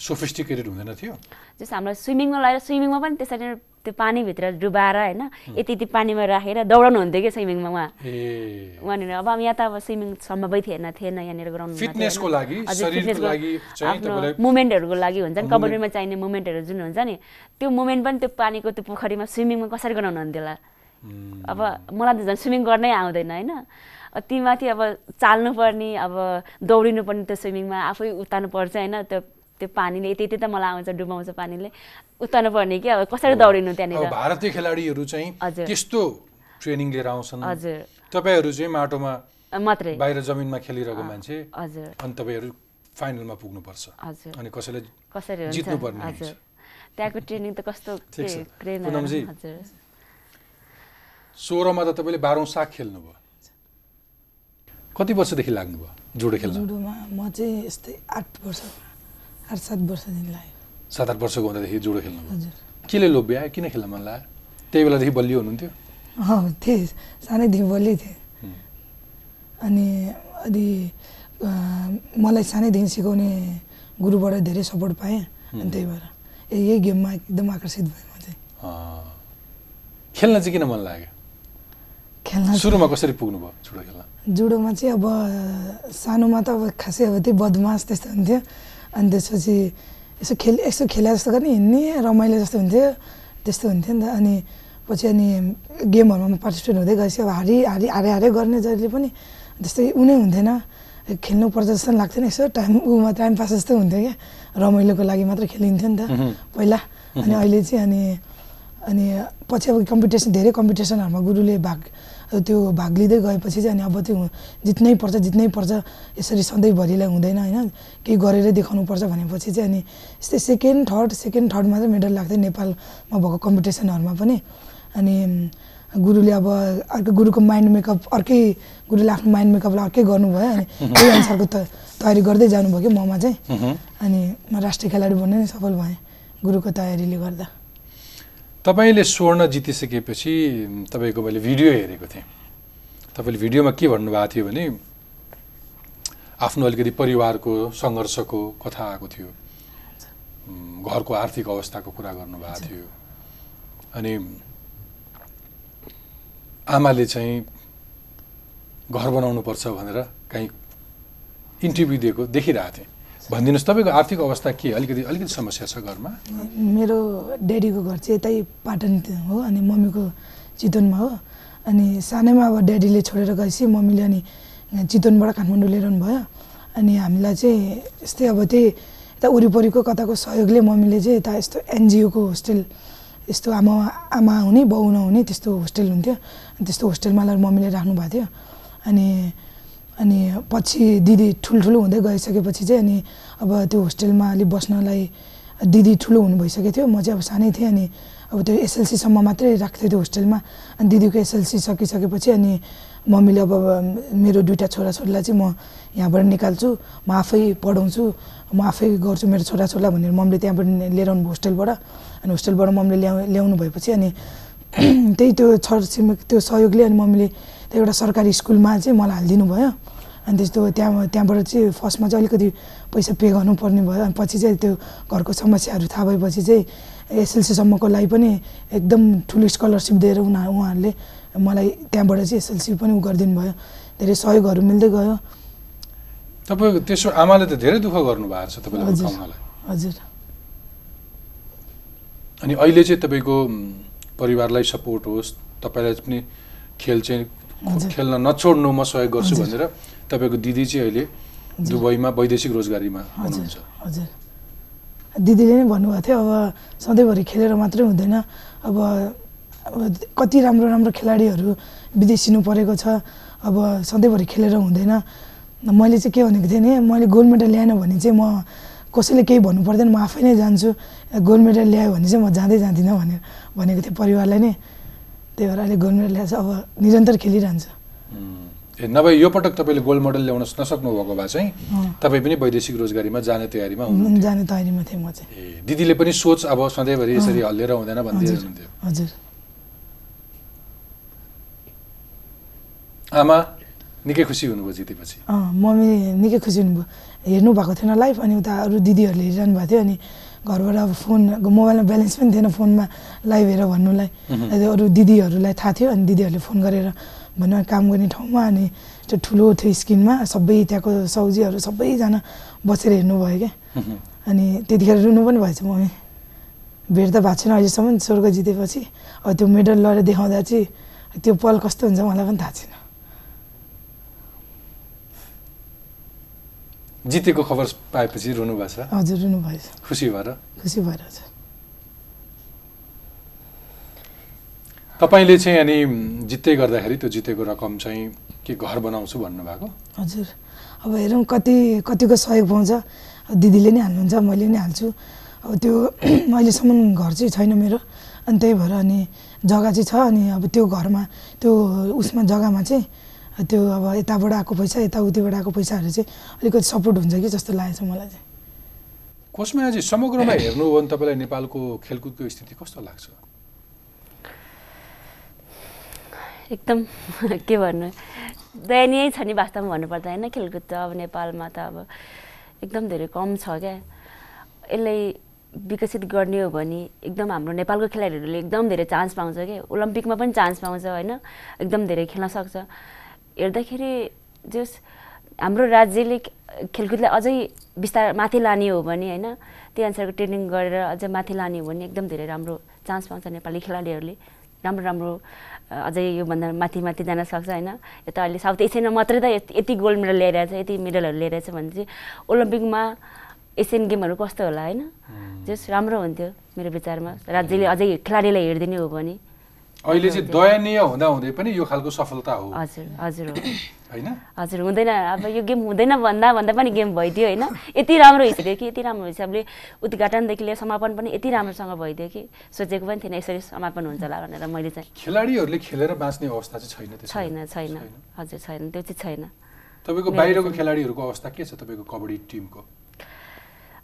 सोफिस्टिकेटेड हुँदैन थियो। जस्तो हामीलाई स्विमिङमा लगाएर स्विमिङमा पनि त्यसरी नै त्यो पानीभित्र डुबाएर होइन यति यति पानीमा राखेर दौडाउनु हुन्थ्यो कि स्विमिङमा उहाँ। उहाँनिर अब यहाँ त अब स्विमिङ सम्भवै थिएन थिएन यहाँनिर गराउनु हुन्न थियो फिटनेसको। लागि, आफ्नो मुभमेन्टहरूको लागि हुन्छ नि कबड्डीमा चाहिने मुभमेन्टहरू जुन हुन्छ नि त्यो मुभमेन्ट पनि त्यो पानीको त्यो पोखरीमा स्विमिङमा कसरी गराउनु हुन्थ्यो होला। अब मलाई त झन् स्विमिङ गर्नै आउँदैन होइन। अब ती माथि अब चाल्नु पर्ने अब दौडिनु पर्ने त्यो स्विमिङमा आफै उतार्नु पर्छ होइन त्यो त्यो पानीले यति यति त मलाई आउँछ डुबाउँछ पानीले। उतार्नु पर्ने कि? अब कसरी दौडिनु त्यहाँनिर? भारतीय खेलाडीहरू चाहिँ। त्यस्तो ट्रेनिङ लिएर आउँछन्। हजुर। तपाईँहरू चाहिँ माटोमा मात्रै। बाहिर जमिनमा खेलिरहेको मान्छे। हजुर। अनि तपाईँहरू फाइनलमा पुग्नुपर्छ। हजुर। अनि कसैले कसरी जित्नुपर्ने हजुर। हुन्छ। त्यहाँको ट्रेनिङ त कस्तो। हजुर। सोह्रमा त तपाईँले बाह्रौँ साग खेल्नुभयो। कति वर्षदेखि लाग्नुभयो जुडो खेल्न? जुडोमा म चाहिँ यस्तै आठ वर्ष। आठ सात वर्षदेखि लाग्यो। सात आठ वर्षको हुँदादेखि जुडो खेल्नु हजुर। केले लोभ्यायो किन खेल्न मन लाग्यो? त्यही बेलादेखि बलियो हुनुहुन्थ्यो? थिएँ। सानैदेखि बोली थिएँ। अनि अनि अ, मलाई सानैदेखि सिकाउने गुरुबाट धेरै सपोर्ट पाएँ। अनि त्यही भएर यही गेममा एकदम आकर्षित भएँ म चाहिँ। खेल्न चाहिँ किन मन लाग्यो? खेल्न सुरुमा कसरी पुग्नुभयो जुडो खेल्न? जुडोमा चाहिँ अब सानोमा त अब खासै अब त्यही बदमास त्यस्तो हुन्थ्यो। अनि त्यसपछि यसो खेल यसो खेला जस्तो गर्ने हिँड्ने रमाइलो जस्तो हुन्थ्यो त्यस्तो हुन्थ्यो नि त अनि पछि अनि गेमहरूमा पार्टिसिपेट हुँदै गएपछि अब हारी हारी हारे हारे गर्ने जहिले पनि त्यस्तै उनी हुन्थेन खेल्नुपर्छ जस्तो लाग्थेन यसो टाइम उमा टाइम पास जस्तो हुन्थ्यो क्या रमाइलोको लागि मात्र खेलिन्थ्यो नि त। पहिला अनि अहिले चाहिँ अनि अनि पछि अब कम्पिटिसन धेरै कम्पिटिसनहरूमा गुरुले भाग त्यो भाग लिँदै गएपछि चाहिँ अनि अब त्यो जित्नै पर्छ जित्नै पर्छ यसरी सधैँभरिलाई हुँदैन होइन? केही गरेरै देखाउनु पर्छ भनेपछि चाहिँ अनि यस्तै सेकेन्ड थर्ड सेकेन्ड थर्डमा चाहिँ मेडल लाग्थ्यो नेपालमा भएको कम्पिटिसनहरूमा पनि। अनि गुरुले अब अर्को गुरुको माइन्ड मेकअप अर्कै गुरुले आफ्नो माइन्ड मेकअपलाई अर्कै गर्नुभयो अनि त्यही अनुसारको त तयारी गर्दै जानुभयो कि ममा चाहिँ। अनि म राष्ट्रिय खेलाडी बन्ने नै सफल भएँ गुरुको तयारीले गर्दा। तपाईँले स्वर्ण जितिसकेपछि तपाईँको मैले भिडियो हेरेको थिएँ। तपाईँले भिडियोमा के भन्नुभएको थियो भने आफ्नो अलिकति परिवारको सङ्घर्षको कथा आएको थियो। घरको आर्थिक अवस्थाको कुरा गर्नुभएको थियो। अनि आमाले चाहिँ घर बनाउनुपर्छ भनेर काहीँ इन्टरभ्यू दिएको देखिरहेको थिएँ। भनिदिनुहोस् तपाईँको आर्थिक अवस्था के? अलिकति अलिकति समस्या छ घरमा? मेरो ड्याडीको घर चाहिँ यतै पाटन हो अनि मम्मीको चितवनमा हो। अनि सानैमा अब ड्याडीले छोडेर गएपछि मम्मीले अनि चितवनबाट काठमाडौँ लिएर भयो अनि हामीलाई चाहिँ यस्तै अब त्यही यता वरिपरिको कताको सहयोगले मम्मीले चाहिँ यता यस्तो एनजिओको होस्टेल यस्तो आमा आमा हुने बाउ नहुने त्यस्तो होस्टेल हुन्थ्यो। त्यस्तो होस्टेलमा लगेर मम्मीले राख्नु भएको थियो। अनि अनि पछि दिदी ठुल्ठुलो हुँदै गइसकेपछि चाहिँ अनि अब त्यो होस्टेलमा अलिक बस्नलाई दिदी ठुलो हुनु भइसकेको थियो। म चाहिँ अब सानै थिएँ अनि अब त्यो एसएलसीसम्म मात्रै राख्थ्यो त्यो होस्टेलमा। अनि दिदीको एसएलसी सकिसकेपछि अनि मम्मीले अब मेरो दुइटा छोराछोरीलाई चाहिँ म यहाँबाट निकाल्छु म आफै पढाउँछु म आफै गर्छु मेरो छोराछोरीलाई भनेर मम्मीले त्यहाँबाट लिएर आउनु होस्टेलबाट। अनि होस्टेलबाट मम्मीले ल्याउ ल्याउनु भएपछि अनि त्यही त्यो छर छिमेक त्यो सहयोगले अनि मम्मीले त्यो एउटा सरकारी स्कुलमा चाहिँ मलाई हालिदिनु भयो। अनि त्यस्तो त्यहाँ त्यहाँबाट चाहिँ फर्स्टमा चाहिँ अलिकति पैसा पे गर्नुपर्ने भयो। अनि पछि चाहिँ त्यो घरको समस्याहरू थाहा भएपछि चाहिँ एसएलसीसम्मको लागि पनि एकदम ठुलो स्कलरसिप दिएर उनी उहाँहरूले मलाई त्यहाँबाट चाहिँ एसएलसी पनि उ गरिदिनु भयो। धेरै सहयोगहरू मिल्दै गयो। तपाईँको त्यसो आमाले त धेरै दुःख गर्नुभएको छ तपाईँलाई हजुर। अनि अहिले चाहिँ तपाईँको परिवारलाई सपोर्ट होस् तपाईँलाई पनि खेल चाहिँ। खेल्न नछोड्नु म सहयोग गर्छु। भनेर तपाईँको दिदी चाहिँ अहिले दुबईमा वैदेशिक रोजगारीमा हजुर हुनुहुन्छ। हजुर। दिदीले नै भन्नुभएको थियो अब सधैँभरि खेलेर मात्रै हुँदैन। अब कति राम्रो राम्रो खेलाडीहरू विदेशिनु परेको छ अब सधैँभरि खेलेर हुँदैन। मैले चाहिँ के भनेको थिएँ भने मैले गोल्ड मेडल ल्याएन भने चाहिँ म कसैले केही भन्नु पर्दैन म आफै नै जान्छु। गोल्ड मेडल ल्यायो भने चाहिँ म जाँदै जाँदिनँ भनेर भनेको थिएँ परिवारलाई नै। त्यही भएर अहिले गोल्ड मेडल ल्याएको छ अब निरन्तर खेलिरहन्छ। ए नभए यो पटक तपाईँले गोल्ड मेडल ल्याउन नसक्नु भएको भए चाहिँ। तपाईँ पनि वैदेशिक रोजगारीमा जाने तयारीमा जाने तयारीमा थिएँ म चाहिँ। ए दिदीले पनि सोच अब सधैँभरि यसरी हल्लिएर हुँदैन भन्दै हुनुहुन्थ्यो। हजुर। आमा निकै खुसी हुनुभयो जितेपछि। मम्मी निकै खुसी हुनुभयो। हेर्नु भएको थिएन लाइभ अनि उता अरू दिदीहरूले हेरिरहनु भएको थियो अनि घरबाट अब फोन मोबाइलमा ब्यालेन्स पनि थिएन फोनमा लाइभ हेर भन्नुलाई। अरू दिदीहरूलाई थाहा थियो अनि दिदीहरूले फोन गरेर भन्नु काम गर्ने ठाउँमा अनि त्यो ठुलो थियो स्क्रिनमा सबै त्यहाँको सब्जीहरू सबैजना बसेर हेर्नुभयो क्या। अनि त्यतिखेर रुनु पनि भएछ मम्मी। भेट त भएको छैन अहिलेसम्म स्वर्ग जितेपछि। अब त्यो मेडल लगेर देखाउँदा चाहिँ त्यो पल कस्तो हुन्छ मलाई पनि थाहा छैन। जितेको खबर पाएपछि रुनु भएको छ हजुर रुनु भएछ। खुसी भएर। खुसी भएर तपाईँले चाहिँ अनि जित्दै गर्दाखेरि त्यो जितेको रकम चाहिँ के घर बनाउँछु भन्नुभएको? हजुर। अब हेरौँ कति कतिको सहयोग पाउँछ। दिदीले नै हाल्नुहुन्छ मैले नै हाल्छु। अब त्यो अहिलेसम्म घर चाहिँ छैन मेरो। अनि त्यही भएर अनि जग्गा चाहिँ छ अनि अब त्यो घरमा त्यो उसमा जग्गामा चाहिँ त्यो अब यताबाट आएको पैसा यताउतिबाट आएको पैसाहरू चाहिँ अलिकति सपोर्ट हुन्छ कि जस्तो लागेको छ मलाई चाहिँ। कोसमायाजी समग्रमा हेर्नु हो भने तपाईँलाई नेपालको खेलकुदको स्थिति कस्तो लाग्छ? एकदम के भन्नु? दयनीय छ नि वास्तवमा भन्नुपर्दा होइन खेलकुद त अब नेपालमा त अब एकदम धेरै कम छ क्या। यसलाई विकसित गर्ने हो भने एकदम हाम्रो नेपालको खेलाडीहरूले एकदम धेरै चान्स पाउँछ क्या। ओलम्पिकमा पनि चान्स पाउँछ होइन एकदम धेरै खेल्न सक्छ। हेर्दाखेरि जस हाम्रो राज्यले खेलकुदलाई अझै बिस्तार माथि लाने हो भने होइन त्यही अनुसारको ट्रेनिङ गरेर अझै माथि लाने हो भने एकदम धेरै राम्रो चान्स पाउँछ नेपाली खेलाडीहरूले। राम्रो राम्रो अझै योभन्दा माथि माथि जान सक्छ होइन। यता अहिले साउथ एसियनमा मात्रै त यति यति गोल्ड मेडल ल्याइरहेछ यति मेडलहरू ल्याइरहेछ भने चाहिँ ओलम्पिकमा एसियन गेमहरू कस्तो होला होइन? जस राम्रो हुन्थ्यो मेरो विचारमा। राज्यले अझै खेलाडीलाई हेरिदिने हो भने। अहिले चाहिँ दयनीय हुँदा हुँदै पनि यो खालको सफलता हो। हजुर हजुर हो। होइन? हजुर हुँदैन। अब यो गेम हुँदैन भन्दा भन्दा पनि गेम भइदियो होइन? यति राम्रो हिसाबले कि यति राम्रो हिसाबले उद्घाटनदेखि लिएर समापन पनि यति राम्रोसँग भइदियो कि? सोचेको पनि थिएन यसरी समापन हुन्छ होला भनेर मैले चाहिँ। खेलाडीहरूले खेलेर बाँच्ने अवस्था चाहिँ छैन। छैन छैन। हजुर छैन। त्यो चाहिँ छैन। तपाईँको बाहिरको खेलाडीहरूको अवस्था के छ तपाईँको कबड्डी टिमको?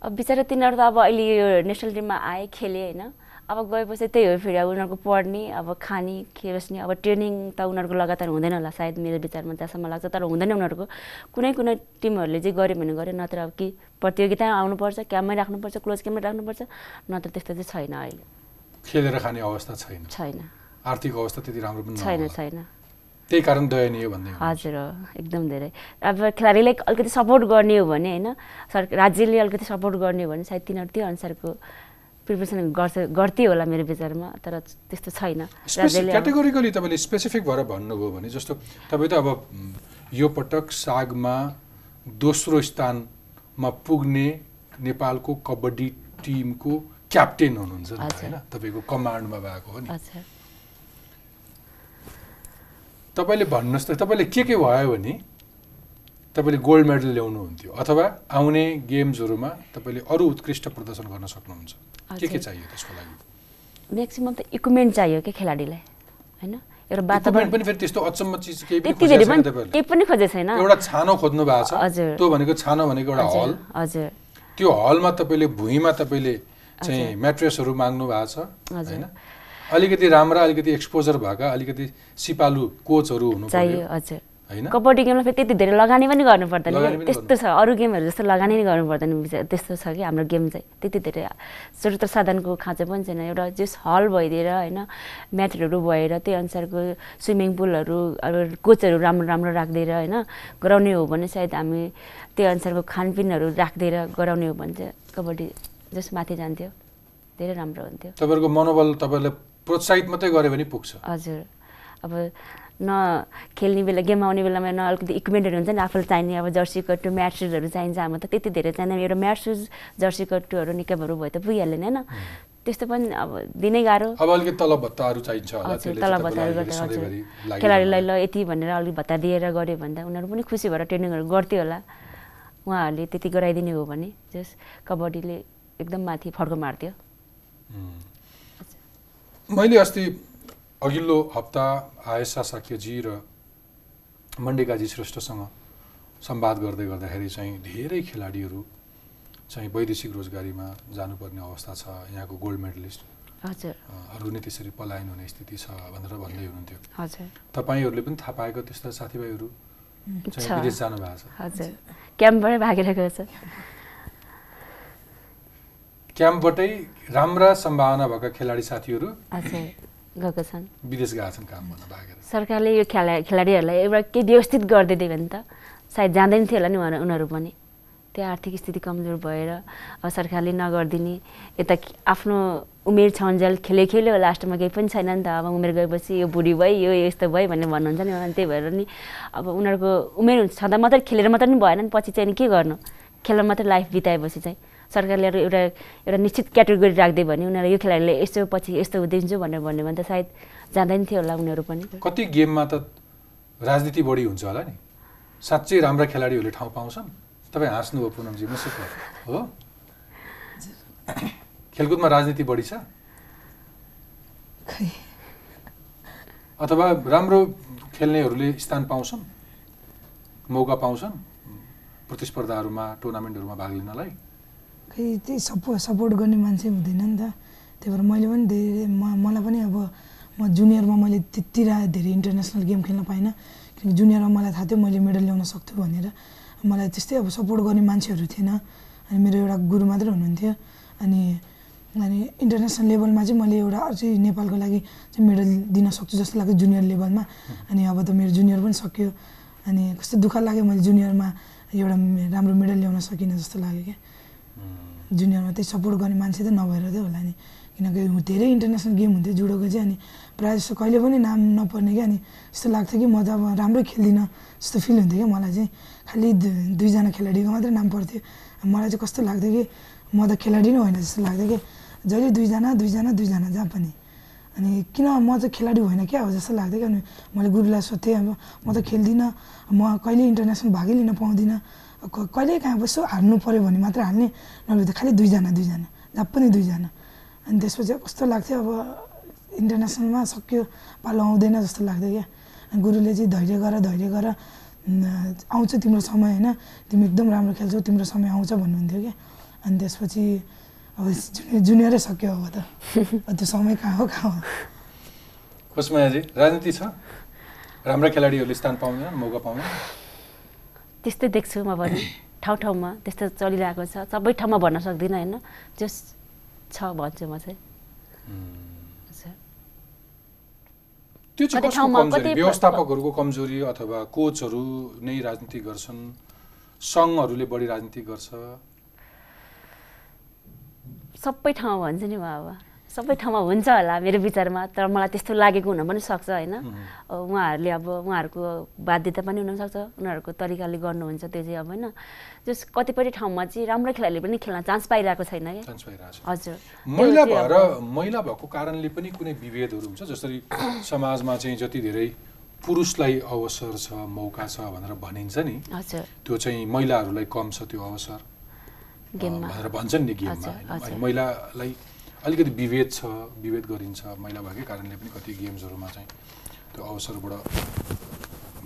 अब बिचरा तिनीहरू त अब अहिले यो नेसनल टिममा आए खेले होइन? अब गएपछि त्यही हो फेरि अब उनीहरूको पढ्ने अब खाने के बस्ने अब ट्रेनिङ त उनीहरूको लगातार हुँदैन होला। सायद मेरो विचारमा जहाँसम्म लाग्छ तर हुँदैन उनीहरूको। कुनै कुनै टिमहरूले चाहिँ गऱ्यो भने गऱ्यो नत्र अब कि प्रतियोगिता आउनुपर्छ क्याम्पमै राख्नुपर्छ क्लोज क्याम्पमै राख्नुपर्छ नत्र त्यस्तो चाहिँ छैन अहिले। खेलेर खाने अवस्था छैन। छैन। आर्थिक अवस्था त्यति राम्रो पनि छैन। छैन। त्यही कारण दयनीय भन्दै हो। हजुर हो एकदम धेरै। अब खेलाडीलाई अलिकति सपोर्ट गर्ने हो भने होइन सर राज्यले अलिकति सपोर्ट गर्ने हो भने सायद तिनीहरू त्यो अनुसारको प्रिपरेसन गर्छ गर्थ्यो होला मेरो विचारमा तर त्यस्तो छैन। क्याटेगोरिकली तपाईँले स्पेसिफिक भएर भन्नुभयो भने जस्तो तपाईँ त अब यो पटक सागमा दोस्रो स्थानमा पुग्ने नेपालको कबड्डी टिमको क्याप्टेन हुनुहुन्छ। होइन? तपाईँको कमान्डमा भएको हो नि। तपाईँले भन्नुहोस् त तपाईँले के के भयो भने तपाईँले गोल्ड मेडल ल्याउनुहुन्थ्यो अथवा आउने गेम्सहरूमा तपाईँले अरू उत्कृष्ट प्रदर्शन गर्न सक्नुहुन्छ। के के। चाहियो त्यसको लागि? म्याक्सिमम् त इक्विपमेन्ट चाहियो क्या खेलाडीलाई होइन? एउटा वातावरण पनि फेरि त्यस्तो अचम्म चिज केही पनि खोजेको छैन। एउटा छानो खोज्नु भएको छ। हजुर। त्यो भनेको छानो भनेको एउटा हल। हजुर। त्यो हलमा तपाईँले भुइँमा तपाईँले चाहिँ। म्याट्रेसहरू माग्नु भएको छ। होइन? अलिकति राम्रा अलिकति एक्सपोजर भएका अलिकति सिपालु कोचहरू हुनु चाहियो हजुर। कबड्डी गेममा फेरि त्यति धेरै लगानी पनि गर्नु पर्दैन त्यस्तो छ अरू गेमहरू जस्तो लगानी नै गर्नु पर्दैन त्यस्तो छ कि हाम्रो गेम चाहिँ। त्यति धेरै स्रोत साधनको खाँचो पनि छैन। एउटा जस हल भइदिएर होइन म्याटहरू भएर त्यही अनुसारको स्विमिङ पुलहरू अब कोचहरू राम्रो राम्रो राखिदिएर होइन गराउने हो भने सायद हामी त्यही अनुसारको खानपिनहरू राखिदिएर गराउने हो भने चाहिँ कबड्डी जस माथि जान्थ्यो। धेरै राम्रो हुन्थ्यो। तपाईँहरूको मनोबल तपाईँलाई प्रोत्साहित मात्रै गऱ्यो भने पुग्छ। हजुर। अब न खेल्ने बेला गेम आउने बेलामा न अलिकति इक्विपमेन्टहरू हुन्छ नि आफूलाई चाहिने अब जर्सी कट्टु म्याट सुजहरू चाहिन्छ हाम्रो त त्यति धेरै चाहिँदैन। एउटा म्याट सुज जर्सी कट्टुहरू निकैहरू भए त पुगिहाल्यो नि होइन? त्यस्तो पनि अब दिनै गाह्रो। अब अलिकति तलब भत्ताहरू चाहिन्छ होला हजुर त्यसले तल चाहिँ भत्ताहरू खेलाडीलाई ल यति भनेर अलिक भत्ता दिएर गऱ्यो भन्दा उनीहरू पनि खुसी भएर ट्रेनिङहरू गर्थ्यो होला। उहाँहरूले त्यति गराइदिने हो भने जस कबड्डीले एकदम माथि फड्को मार्थ्यो। मैले अस्ति अघिल्लो हप्ता आयसा साक्यजी र मण्डेकाजी श्रेष्ठसँग संवाद गर्दै गर्दाखेरि चाहिँ धेरै खेलाडीहरू चाहिँ वैदेशिक रोजगारीमा जानुपर्ने अवस्था छ। यहाँको गोल्ड मेडलिस्ट हजुर। अ, अरू नै त्यसरी पलायन हुने स्थिति छ भनेर भन्दै हुनुहुन्थ्यो। तपाईँहरूले पनि थाहा पाएको त्यस्ता साथीभाइहरू। विदेश जानु भएको छ क्याम्पबाटै भागेर गएछ क्याम्पबाटै राम्रा सम्भावना भएका खेलाडी साथीहरू गएको छन् विदेश गएका छन् काम गर्न भागेर सरकारले यो खेला खेलाडीहरूलाई एउटा केही व्यवस्थित गरिदियो भने त। सायद जाँदैन थियो होला नि उहाँहरू उनीहरू पनि। त्यो आर्थिक स्थिति कमजोर भएर अब सरकारले नगरिदिने। यता आफ्नो उमेर छन्जेल खेले खेल्यो लास्टमा केही पनि छैन नि त। अब उमेर गएपछि यो बुढी भयो यो यस्तो भयो भन्ने भन्नुहुन्छ नि अनि त्यही भएर नि अब उनीहरूको उमेर हुन्छ छँदा मात्रै खेलेर मात्रै नि भएन नि। पछि चाहिँ के गर्नु? खेलेर मात्रै लाइफ बिताएपछि चाहिँ। सरकारले एउटा एउटा निश्चित क्याटेगोरी राखिदियो भने उनीहरू यो खेलाडीले यस्तो पछि यस्तो हुँदैछु भनेर भन्यो भने त सायद जाँदैन थियो होला उनीहरू पनि। कति गेममा त राजनीति बढी हुन्छ होला नि। साँच्चै राम्रा खेलाडीहरूले ठाउँ पाउँछन्। तपाईँ हाँस्नुभयो पुनमजी मुसुक हो? खेलकुदमा राजनीति बढी छ? अथवा राम्रो खेल्नेहरूले स्थान पाउँछन्? मौका पाउँछन्? प्रतिस्पर्धाहरूमा टुर्नामेन्टहरूमा भाग लिनलाई? खै त्यही सपो सपोर्ट गर्ने मान्छे हुँदैन नि त। त्यही भएर मैले पनि धेरै म मलाई पनि अब म जुनियरमा मैले त्यति धेरै इन्टरनेसनल गेम खेल्न पाइनँ। किनकि जुनियरमा मलाई थाहा थियो मैले मेडल ल्याउन सक्छु भनेर। मलाई त्यस्तै अब सपोर्ट गर्ने मान्छेहरू थिएन। अनि मेरो एउटा गुरु मात्रै हुनुहुन्थ्यो। अनि अनि इन्टरनेसनल लेभलमा चाहिँ मैले एउटा अझै नेपालको लागि चाहिँ मेडल दिन सक्छु जस्तो लाग्यो जुनियर लेभलमा अनि अब त मेरो जुनियर पनि सक्यो। अनि कस्तो दुःख लाग्यो मैले जुनियरमा एउटा राम्रो मेडल ल्याउन सकिनँ जस्तो लाग्यो क्या। जुनियरमा त्यही सपोर्ट गर्ने मान्छे त नभएर चाहिँ होला नि। किनकि धेरै इन्टरनेसनल गेम हुन्थ्यो जुडोको चाहिँ अनि प्रायः जस्तो कहिले पनि नाम नपर्ने क्या अनि यस्तो लाग्थ्यो कि म त अब राम्रै खेल्दिनँ जस्तो फिल हुन्थ्यो क्या मलाई चाहिँ। खालि दुईजना खेलाडीको मात्रै नाम पर्थ्यो। मलाई चाहिँ कस्तो लाग्थ्यो कि म त खेलाडी नै होइन जस्तो लाग्थ्यो कि जहिले दुईजना दुईजना दुईजना जहाँ पनि। अनि किन म चाहिँ खेलाडी होइन क्या हो जस्तो लाग्थ्यो क्या अनि मैले गुरुलाई सोध्थेँ अब म त खेल्दिनँ म कहिले इन्टरनेसनल भागै लिन पाउँदिनँ। कहिले कहाँ यसो हार्नु पऱ्यो भने मात्र हाल्ने। नभए त खालि दुईजना दुईजना जहाँ पनि दुईजना। अनि त्यसपछि कस्तो लाग्थ्यो? अब इन्टरनेसनलमा सक्यो पालो आउँदैन जस्तो लाग्थ्यो क्या। गुरुले चाहिँ धैर्य गर धैर्य गर। आउँछ तिम्रो समय होइन? तिमी एकदम राम्रो खेल्छौ तिम्रो समय आउँछ भन्नुहुन्थ्यो क्या। अनि त्यसपछि अब जुनियर जुनियरै सक्यो अब त। अब त्यो समय कहाँ हो कहाँ हो? खोजमायाजी राजनीति छ? राम्रा खेलाडीहरूले स्थान पाउँदैन मौका पाउँदैन त्यस्तै देख्छु म पनि ठाउँ ठाउँमा त्यस्तो चलिरहेको छ। सबै ठाउँमा भन्न सक्दिनँ होइन। जस छ भन्छु म चाहिँ। त्यो चाहिँ व्यवस्थापकहरूको कमजोरी अथवा कोचहरू नै राजनीति गर्छन्? सङ्घहरूले बढी राजनीति गर्छ? सबै ठाउँमा भन्छु नि म अब सबै ठाउँमा हुन्छ होला मेरो विचारमा तर मलाई त्यस्तो लागेको हुन पनि सक्छ होइन? उहाँहरूले अब उहाँहरूको बाध्यता पनि हुनसक्छ उनीहरूको तरिकाले गर्नुहुन्छ त्यो चाहिँ अब होइन? जस कतिपय ठाउँमा चाहिँ राम्रो खेलाडीले पनि खेल्न चान्स पाइरहेको छैन क्या? हजुर। महिला भएर महिला भएको कारणले पनि कुनै विभेदहरू हुन्छ? जसरी समाजमा चाहिँ जति धेरै पुरुषलाई अवसर छ मौका छ भनेर भनिन्छ नि त्यो चाहिँ महिलाहरूलाई कम छ त्यो अवसर। भनेर भन्छन् नि गेममा महिलालाई अलिकति विभेद छ विभेद गरिन्छ महिला भएकै कारणले पनि कति गेम्सहरूमा चाहिँ त्यो अवसरबाट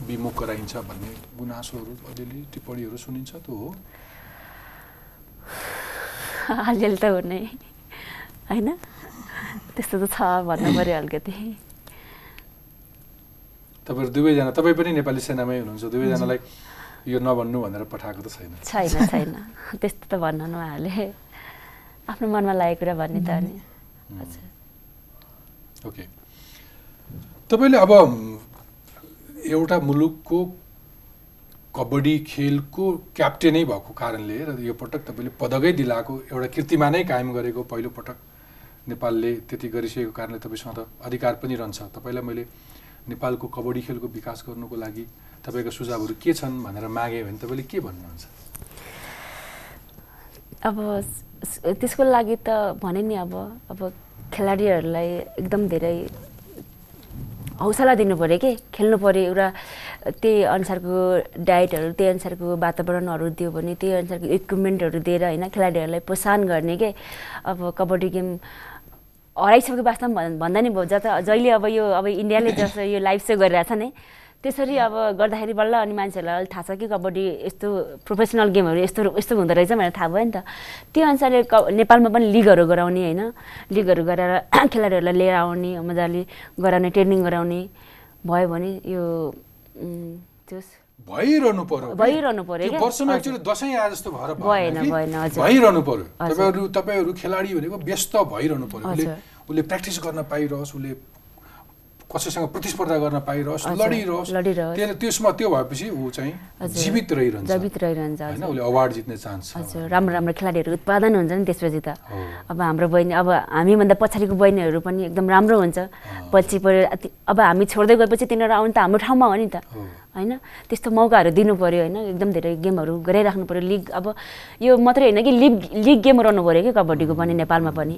विमुख गराइन्छ भन्ने गुनासोहरू अलिअलि टिप्पणीहरू सुनिन्छ त्यो हो। अलिअलि त हो नै होइन? त्यस्तो त छ भन्नु पऱ्यो अलिकति। तपाईँहरू दुवैजना तपाईँ पनि नेपाली सेनामै हुनुहुन्छ दुवैजनालाई यो नभन्नु भनेर पठाएको त छैन। छैन छैन। त्यस्तो त भन्न उहाँहरूले। आफ्नो मनमा लागेको कुरा भन्ने त अनि। ओके। तपाईँले अब एउटा मुलुकको कबड्डी खेलको क्याप्टेनै भएको कारणले र यो पटक तपाईँले पदकै दिलाएको एउटा कीर्तिमानै कायम गरेको पहिलो पटक नेपालले त्यति गरिसकेको कारणले तपाईँसँग त अधिकार पनि रहन्छ। तपाईँलाई मैले नेपालको कबड्डी खेलको विकास गर्नुको लागि तपाईँको सुझावहरू के छन् भनेर मागेँ भने तपाईँले के भन्नुहुन्छ? अब त्यसको लागि त भने नि अब अब खेलाडीहरूलाई एकदम धेरै हौसला दिनु पऱ्यो कि? खेल्नु पऱ्यो एउटा त्यही अनुसारको डाइटहरू त्यही अनुसारको वातावरणहरू दियो भने त्यही अनुसारको इक्विपमेन्टहरू दिएर होइन खेलाडीहरूलाई प्रोत्साहन गर्ने के? अब कबड्डी गेम हराइसकेको वास्तवमा भन्- भन्दा नि भयो जता जहिले अब यो अब इन्डियाले जस्तो यो लाइभ सो गरिरहेछ नि त्यसरी अब गर्दाखेरि बल्ल अनि मान्छेहरूलाई अलिक थाहा छ कि कबड्डी यस्तो प्रोफेसनल गेमहरू यस्तो यस्तो हुँदो रहेछ भनेर थाहा भयो नि त त्यो अनुसारले क नेपालमा पनि लिगहरू गराउने होइन लिगहरू गराएर खेलाडीहरूलाई लिएर आउने मजाले गराउने ट्रेनिङ गराउने भयो भने यो भइरहनु पर्यो? भइरहनु पर्यो? वर्षमा हजुर। एक्चुअली दसैँ आए जस्तो भएर भएन? भएन। भइरहनु पर्यो। तपाईँहरू तपाईँहरू खेलाडी भनेको व्यस्त भइरहनु पर्यो उसले। उसले प्र्याक्टिस गर्न पाइरहोस् उसले कसैसँग प्रतिस्पर्धा गर्न पाइरहोस् लडिरहोस् लडिरहोस्। त्यो त्यसमा त्यो भएपछि ऊ चाहिँ। जीवित रहिरहन्छ। जीवित रहिरहन्छ होइन उसले अवार्ड जित्ने चान्स हजुर राम्रो राम्रो खेलाडीहरू उत्पादन हुन्छ नि त्यसपछि त। अब हाम्रो बहिनी अब हामीभन्दा पछाडिको बहिनीहरू पनि एकदम राम्रो हुन्छ। पछि अब हामी छोड्दै गएपछि तिनीहरू आउनु त हाम्रो ठाउँमा हो नि त। होइन त्यस्तो मौकाहरू दिनु पऱ्यो होइन। एकदम धेरै गेमहरू गराइराख्नु पऱ्यो। लिग अब यो मात्रै होइन कि लिग लिग गेम रहनु पऱ्यो कि कबड्डीको पनि नेपालमा पनि।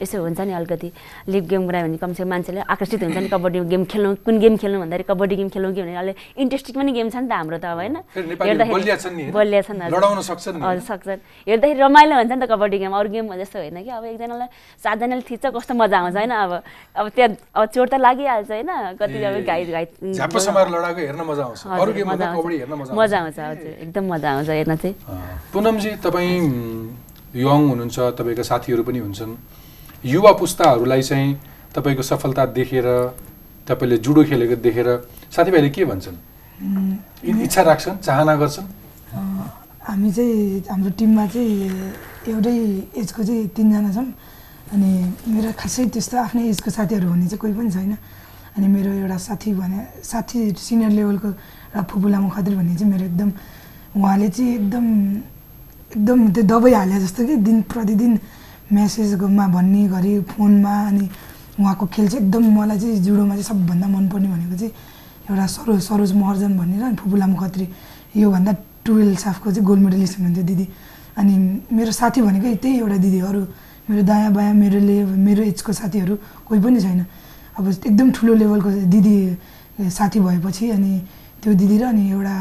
यसो हुन्छ नि अलिकति लिग गेम गरायो भने कमसेकम मान्छेले आकर्षित हुन्छ नि कबड्डी गेम खेल्नु कुन गेम खेल्नु भन्दाखेरि कबड्डी गेम खेल्नु कि भने अलिक इन्ट्रेस्टिङ पनि गेम छ नि त हाम्रो त अब होइन। नेपालीहरू बलिया छन् हजुर। सक्छन् हेर्दाखेरि रमाइलो हुन्छ नि त कबड्डी गेम अरू गेम जस्तो होइन कि अब एकजनालाई सातजनाले थिच्छ कस्तो मजा आउँछ होइन अब। अब त्यहाँ अब चोट त लागिहाल्छ होइन कति अब घाइ घाइ मजा आउँछ। हजुर, मजा आउँछ। एकदम मजा आउँछ हेर्न चाहिँ। पुनमजी तपाईँ यङ हुनुहुन्छ तपाईँका साथीहरू पनि हुन्छन्। युवा पुस्ताहरूलाई चाहिँ तपाईँको सफलता देखेर तपाईँले जुडो खेलेको देखेर साथीभाइले के भन्छन्? इच्छा राख्छन् चाहना गर्छन्? हामी चाहिँ हाम्रो टिममा चाहिँ एउटै एजको चाहिँ तिनजना छौँ। अनि मेरो खासै त्यस्तो आफ्नै एजको साथीहरू भन्ने चाहिँ कोही पनि छैन। अनि मेरो एउटा साथी भने साथी सिनियर लेभलको एउटा फुपू लामो खत्री भन्ने चाहिँ मेरो एकदम उहाँले चाहिँ एकदम एकदम त्यो दबाई हाले जस्तो कि दिन प्रतिदिन म्यासेजमा भन्ने गरी फोनमा अनि उहाँको खेल चाहिँ एकदम मलाई चाहिँ जुडोमा चाहिँ सबभन्दा मनपर्ने भनेको चाहिँ एउटा सरो सरोज महर्जन भनेर अनि फुपू लामो खत्री योभन्दा टुवेल्भ साफको चाहिँ गोल्ड मेडलिस्ट हुनुहुन्थ्यो दिदी। अनि मेरो साथी भनेकै त्यही एउटा दिदी अरू। मेरो दायाँ बायाँ मेरो ले मेरो एजको साथीहरू कोही पनि छैन। अब एकदम ठुलो लेभलको दिदी साथी भएपछि अनि त्यो दिदी र अनि एउटा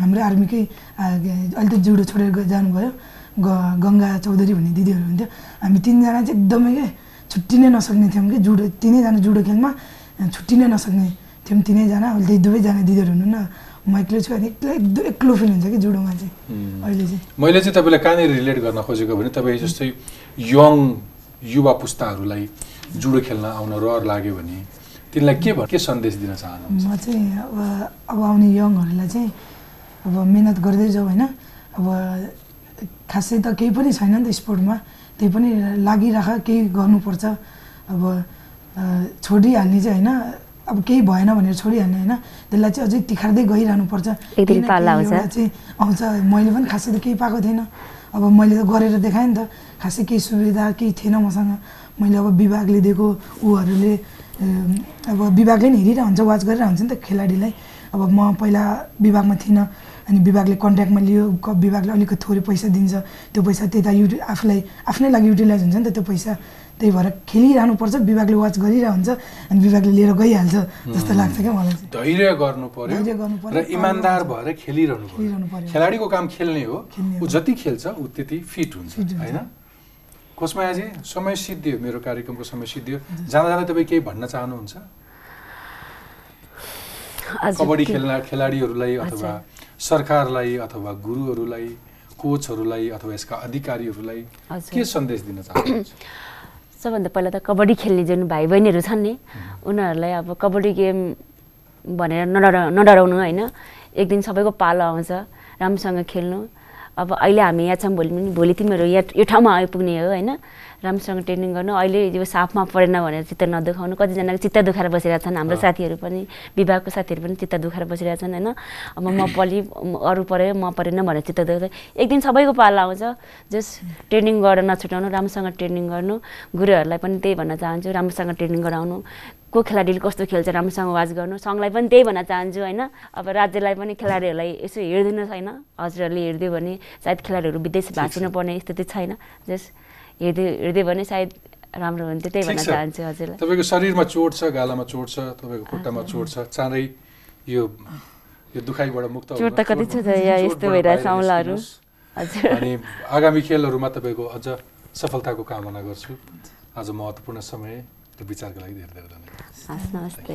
हाम्रो आर्मीकै अहिले त जुडो छोडेर जानुभयो। ग गङ्गा चौधरी भन्ने दिदीहरू हुन्थ्यो हामी तिनजना चाहिँ एकदमै के छुट्टी नै नसक्ने थियौँ कि जुडो तिनैजना जुडो खेलमा छुट्टी नै नसक्ने थियौँ तिनैजना। अहिले त्यही दुवैजना दिदीहरू हुनु न म एक्लै छु अनि एक्लै एकदम एक्लो फिल हुन्छ कि जुडोमा चाहिँ। अहिले चाहिँ। मैले चाहिँ तपाईँलाई कहाँनिर रिलेट गर्न खोजेको भने तपाईँ जस्तै यङ युवा पुस्ताहरूलाई जुडो खेल्न आउन रहर लाग्यो भने तिनलाई के के सन्देश दिन चाहनुहुन्छ? म चाहिँ अब अब आउने यङहरूलाई चाहिँ अब मिहिनेत गर्दै जाऊ होइन। अब खासै त केही पनि छैन नि त स्पोर्टमा। त्यही पनि लागिराख केही गर्नुपर्छ। अब छोडिहाल्ने चाहिँ होइन। अब केही भएन भनेर छोडिहाल्ने होइन। त्यसलाई चाहिँ अझै तिखार्दै गइरहनुपर्छ। चाहिँ आउँछ। मैले पनि खासै त केही पाएको थिएन अब मैले त गरेर देखाएँ नि त। खासै केही सुविधा केही थिएन मसँग। मैले अब विभागले दिएको ऊहरूले अब विभागले नि हेरिरहेको हुन्छ वाच गरिरहेको हुन्छ नि त खेलाडीलाई। अब म पहिला विभागमा थिइनँ। अनि विभागले कन्ट्याक्टमा लियो क- विभागले अलिकति थोरै पैसा दिन्छ त्यो पैसा त्यता युटि आफूलाई आफ्नै लागि युटिलाइज हुन्छ नि त त्यो पैसा। त्यही भएर खेलिरहनुपर्छ विभागले वाच गरिरहेको हुन्छ अनि विभागले लिएर गइहाल्छ जस्तो लाग्छ क्या मलाई चाहिँ। धैर्य गर्नु पर्यो धैर्य गर्नु पर्यो, र इमान्दार भएर खेलिरहनु खेलिरहनु पर्यो। खेलाडीको काम खेल्ने हो। ऊ जति खेल्छ ऊ त्यति फिट हुन्छ। होइन? कोसमायाजी समय सिद्धियो मेरो कार्यक्रमको समय सिद्धियो। जाँदा जाँदा तपाईँ केही भन्न चाहनुहुन्छ? कबड्डी खेल्न खेलाडीहरूलाई अथवा सरकारलाई अथवा गुरुहरूलाई कोचहरूलाई अथवा यसका अधिकारीहरूलाई। के सन्देश दिन चाहनुहुन्छ? सबभन्दा पहिला त कबड्डी खेल्ने जुन भाइ बहिनीहरू छन् नि उनीहरूलाई अब कबड्डी गेम भनेर नडरा नडराउनु होइन। एक दिन सबैको पालो आउँछ राम्रोसँग खेल्नु। अब अहिले हामी यहाँ छौँ भोलि पनि भोलि तिमीहरू यहाँ यो ठाउँमा आइपुग्ने हो होइन? राम्रोसँग ट्रेनिङ गर्नु अहिले यो साफमा परेन भनेर चित्त नदुखाउनु। कतिजनाको चित्त दुखाएर बसिरहेको छन्। हाम्रो साथीहरू पनि विभागको साथीहरू पनि चित्त दुखाएर बसिरहेको छन् होइन? अब म पलि अरू पऱ्यो म परेन भनेर चित्त दुख्छ एक दिन सबैको पालो आउँछ। जस ट्रेनिङ गरेर नछुटाउनु राम्रोसँग ट्रेनिङ गर्नु। गुरुहरूलाई पनि त्यही भन्न चाहन्छु राम्रोसँग ट्रेनिङ गराउनु। को खेलाडीले कस्तो खेल्छ राम्रोसँग वाच गर्नु। सङ्घलाई पनि त्यही भन्न चाहन्छु होइन? अब राज्यलाई पनि खेलाडीहरूलाई यसो हेरिदिनु छैन। हजुरहरूले हेरिदियो भने सायद खेलाडीहरू विदेश भाँचिनु पर्ने स्थिति छैन। जस हेरिदियो हेरिदियो भने सायद राम्रो हुन्थ्यो त्यही भन्न। चाहन्छु हजुरलाई। तपाईँको शरीरमा चोट छ गालामा चोट छ तपाईँको खुट्टामा चोट छ चाँडै यो यो दुखाइबाट मुक्त चोट त कति छ यस्तो भइरहेछ औँलाहरू। हजुर। अनि आगामी खेलहरूमा तपाईँको अझ सफलताको कामना गर्छु। आज महत्त्वपूर्ण समय र विचारको लागि धेरै धेरै धन्यवाद। हस् नमस्ते।